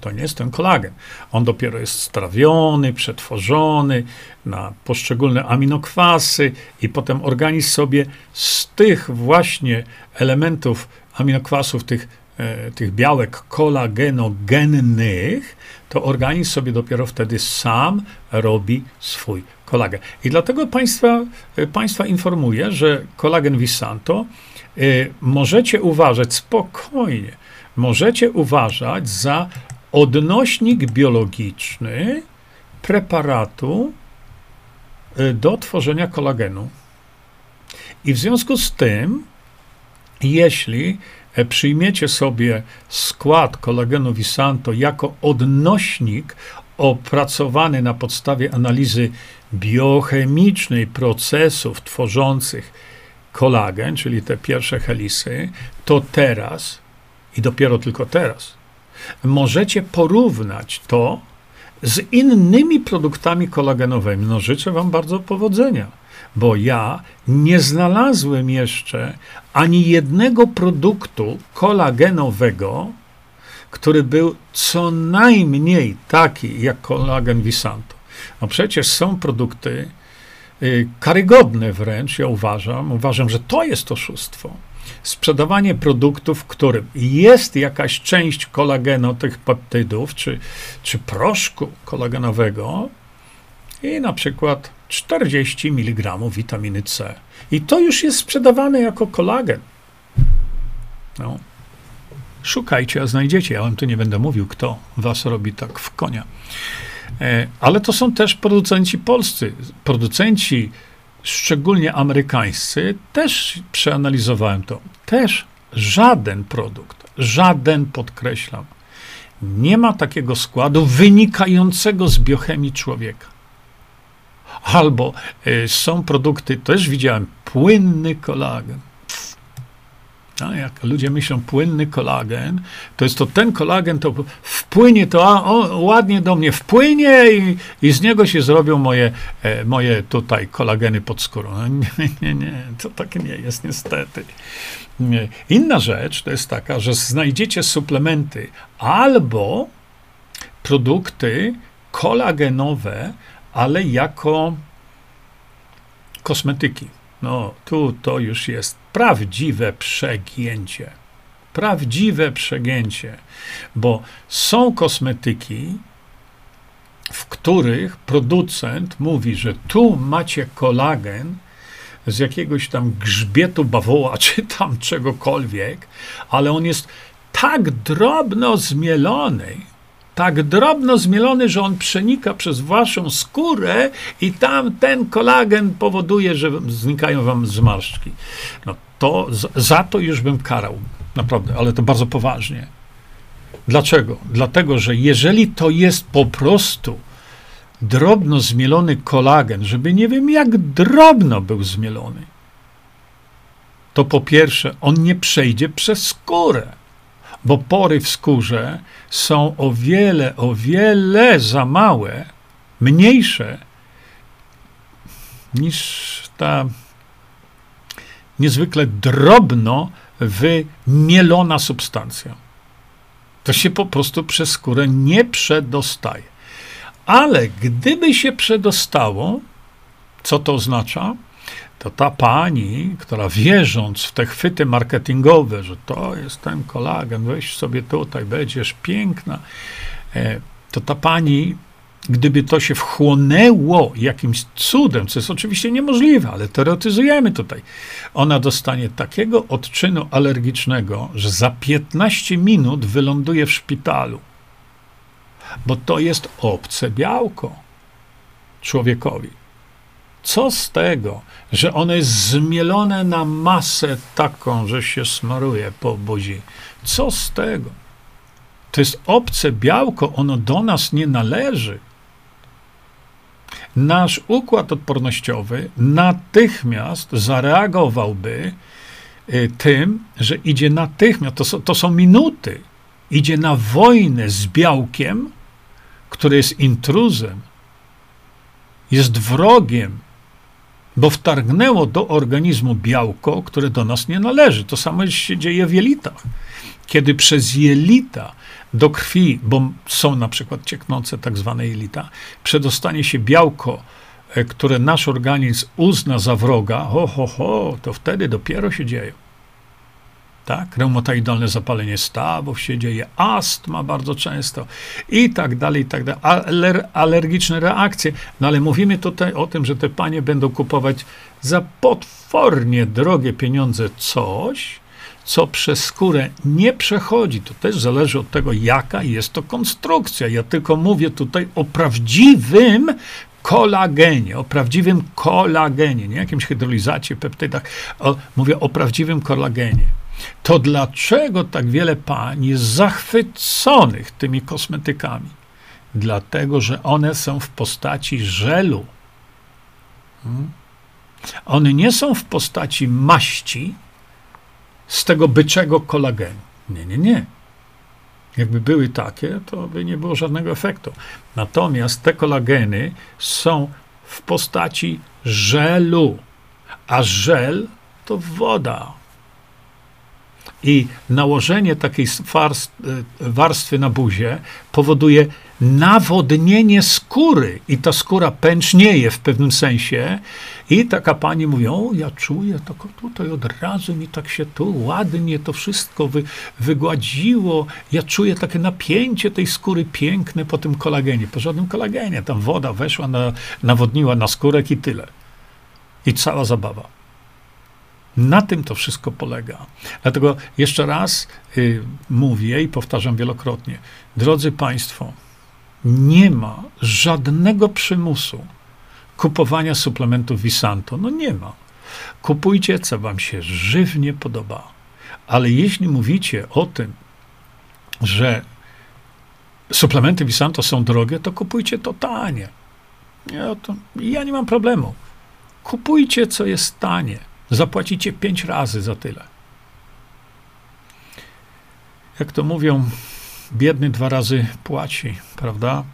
To nie jest ten kolagen. On dopiero jest strawiony, przetworzony na poszczególne aminokwasy i potem organizm sobie z tych właśnie elementów aminokwasów, tych, e, tych białek kolagenogennych, to organizm sobie dopiero wtedy sam robi swój kolagen. I dlatego Państwa, e, państwa informuję, że kolagen Visanto y, możecie uważać spokojnie, możecie uważać za odnośnik biologiczny preparatu y, do tworzenia kolagenu. I w związku z tym, jeśli przyjmiecie sobie skład kolagenu Visanto jako odnośnik opracowany na podstawie analizy biochemicznej procesów tworzących kolagen, czyli te pierwsze helisy, to teraz i dopiero tylko teraz możecie porównać to z innymi produktami kolagenowymi. No życzę Wam bardzo powodzenia bo ja nie znalazłem jeszcze ani jednego produktu kolagenowego, który był co najmniej taki jak kolagen Visanto. No przecież są produkty y, karygodne wręcz, ja uważam. Uważam, że to jest oszustwo. Sprzedawanie produktów, w którym jest jakaś część kolagenu, tych peptydów, czy, czy proszku kolagenowego i na przykład 40 mg witaminy C. I to już jest sprzedawane jako kolagen. No. Szukajcie, a znajdziecie. Ja wam tu nie będę mówił, kto was robi tak w konia. E, ale to są też producenci polscy. Producenci, szczególnie amerykańscy, też przeanalizowałem to. Też żaden produkt, żaden podkreślam, nie ma takiego składu wynikającego z biochemii człowieka. Albo y, są produkty, też widziałem, płynny kolagen. No, jak ludzie myślą płynny kolagen, to jest to ten kolagen, to wpłynie to a, o, ładnie do mnie wpłynie i, i z niego się zrobią moje, e, moje tutaj kolageny pod skórą. No, nie, nie, nie, to tak nie jest niestety. Inna rzecz to jest taka, że znajdziecie suplementy albo produkty kolagenowe, ale jako kosmetyki. No, tu to już jest prawdziwe przegięcie. Prawdziwe przegięcie, bo są kosmetyki, w których producent mówi, że tu macie kolagen z jakiegoś tam grzbietu bawoła, <laughs> czy tam czegokolwiek, ale on jest tak drobno zmielony, tak drobno zmielony, że on przenika przez waszą skórę i tam ten kolagen powoduje, że znikają wam zmarszczki. No to za to już bym karał, naprawdę, ale to bardzo poważnie. Dlaczego? Dlatego, że jeżeli to jest po prostu drobno zmielony kolagen, żeby nie wiem jak drobno był zmielony, to po pierwsze on nie przejdzie przez skórę bo pory w skórze są o wiele, o wiele za małe, mniejsze niż ta niezwykle drobno wymielona substancja. To się po prostu przez skórę nie przedostaje. Ale gdyby się przedostało, co to oznacza? To ta pani, która wierząc w te chwyty marketingowe, że to jest ten kolagen, weź sobie tutaj, będziesz piękna, e, to ta pani gdyby to się wchłonęło jakimś cudem, co jest oczywiście niemożliwe, ale teoretyzujemy tutaj, ona dostanie takiego odczynu alergicznego, że za 15 minut wyląduje w szpitalu. Bo to jest obce białko człowiekowi. Co z tego, że ono jest zmielone na masę taką, że się smaruje po buzi? Co z tego? To jest obce białko, ono do nas nie należy. Nasz układ odpornościowy natychmiast zareagowałby y, tym, że idzie natychmiast, to są, to są minuty, idzie na wojnę z białkiem, który jest intruzem, jest wrogiem, bo wtargnęło do organizmu białko, które do nas nie należy. To samo się dzieje w jelitach. Kiedy przez jelita do krwi, bo są na przykład cieknące tak zwane jelita, przedostanie się białko, e, które nasz organizm uzna za wroga, ho, ho, ho, to wtedy dopiero się dzieje. Tak? Reumatoidalne zapalenie stawów się dzieje, astma bardzo często i tak dalej, i tak dalej. Aler, alergiczne reakcje. No ale mówimy tutaj o tym, że te panie będą kupować za potwornie drogie pieniądze coś, co przez skórę nie przechodzi. To też zależy od tego, jaka jest to konstrukcja. Ja tylko mówię tutaj o prawdziwym kolagenie, o prawdziwym kolagenie, nie jakimś hydrolizacie, peptydach. O, mówię o prawdziwym kolagenie. To dlaczego tak wiele pań jest zachwyconych tymi kosmetykami? Dlatego, że one są w postaci żelu. Hmm? One nie są w postaci maści, z tego byczego kolagenu. Nie, nie, nie. Jakby były takie, to by nie było żadnego efektu. Natomiast te kolageny są w postaci żelu, a żel to woda. I nałożenie takiej warstwy na buzie powoduje nawodnienie skóry. I ta skóra pęcznieje w pewnym sensie. I taka pani mówi, o ja czuję, to tutaj od razu mi tak się tu ładnie to wszystko wy, wygładziło, ja czuję takie napięcie tej skóry piękne po tym kolagenie, po żadnym kolagenie, tam woda weszła, na, nawodniła na skórek i tyle. I cała zabawa. Na tym to wszystko polega. Dlatego jeszcze raz y, mówię i powtarzam wielokrotnie, drodzy Państwo, nie ma żadnego przymusu kupowania suplementów Visanto. No nie ma. Kupujcie, co wam się żywnie podoba. Ale jeśli mówicie o tym, że suplementy Visanto są drogie, to kupujcie to tanie. Ja, to, ja nie mam problemu. Kupujcie, co jest tanie. Zapłacicie pięć razy za tyle. Jak to mówią, biedny dwa razy płaci, prawda?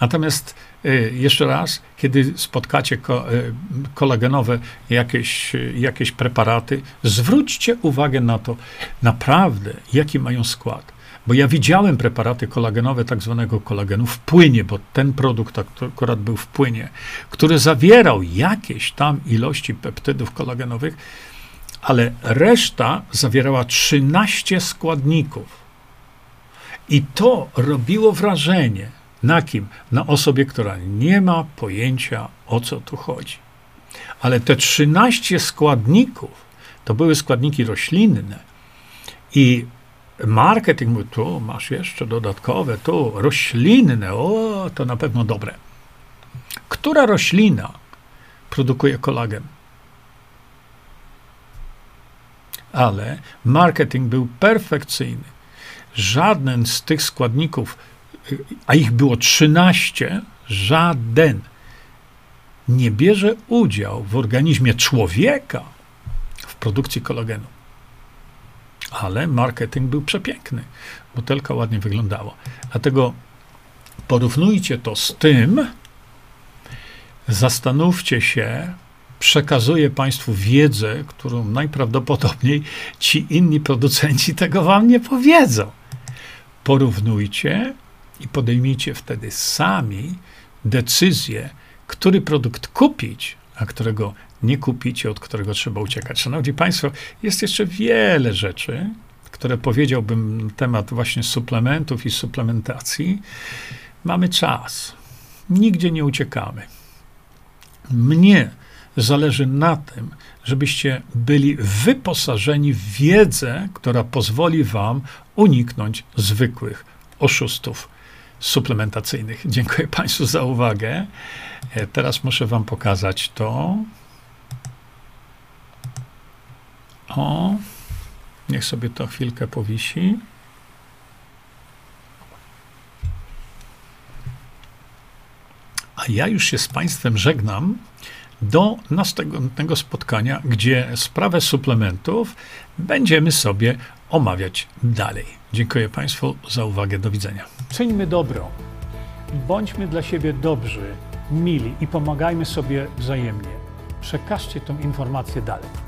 Natomiast y, jeszcze raz, kiedy spotkacie y, kolagenowe jakieś, jakieś preparaty, zwróćcie uwagę na to naprawdę, jaki mają skład. Bo ja widziałem preparaty kolagenowe, tak zwanego kolagenu w płynie, bo ten produkt akurat był w płynie, który zawierał jakieś tam ilości peptydów kolagenowych, ale reszta zawierała 13 składników. I to robiło wrażenie na kim? Na osobie, która nie ma pojęcia, o co tu chodzi. Ale te 13 składników to były składniki roślinne. I marketing mówi, tu masz jeszcze dodatkowe, tu roślinne, o, to na pewno dobre. Która roślina produkuje kolagen? Ale marketing był perfekcyjny żaden z tych składników, a ich było 13, żaden nie bierze udział w organizmie człowieka w produkcji kolagenu. Ale marketing był przepiękny. Butelka ładnie wyglądała. Dlatego porównujcie to z tym, zastanówcie się, przekazuję Państwu wiedzę, którą najprawdopodobniej ci inni producenci tego Wam nie powiedzą porównujcie i podejmijcie wtedy sami decyzję, który produkt kupić, a którego nie kupicie, od którego trzeba uciekać. Szanowni Państwo, jest jeszcze wiele rzeczy, które powiedziałbym na temat właśnie suplementów i suplementacji. Mamy czas. nigdzie nie uciekamy. Mnie zależy na tym, żebyście byli wyposażeni w wiedzę, która pozwoli wam uniknąć zwykłych oszustów suplementacyjnych. Dziękuję Państwu za uwagę. E, Teraz muszę Wam pokazać to. O, niech sobie to chwilkę powisi. A ja już się z Państwem żegnam do następnego spotkania, gdzie sprawę suplementów będziemy sobie omawiać dalej. Dziękuję Państwu za uwagę. Do widzenia. Czyńmy dobro. Bądźmy dla siebie dobrzy, mili i pomagajmy sobie wzajemnie. Przekażcie tę informację dalej.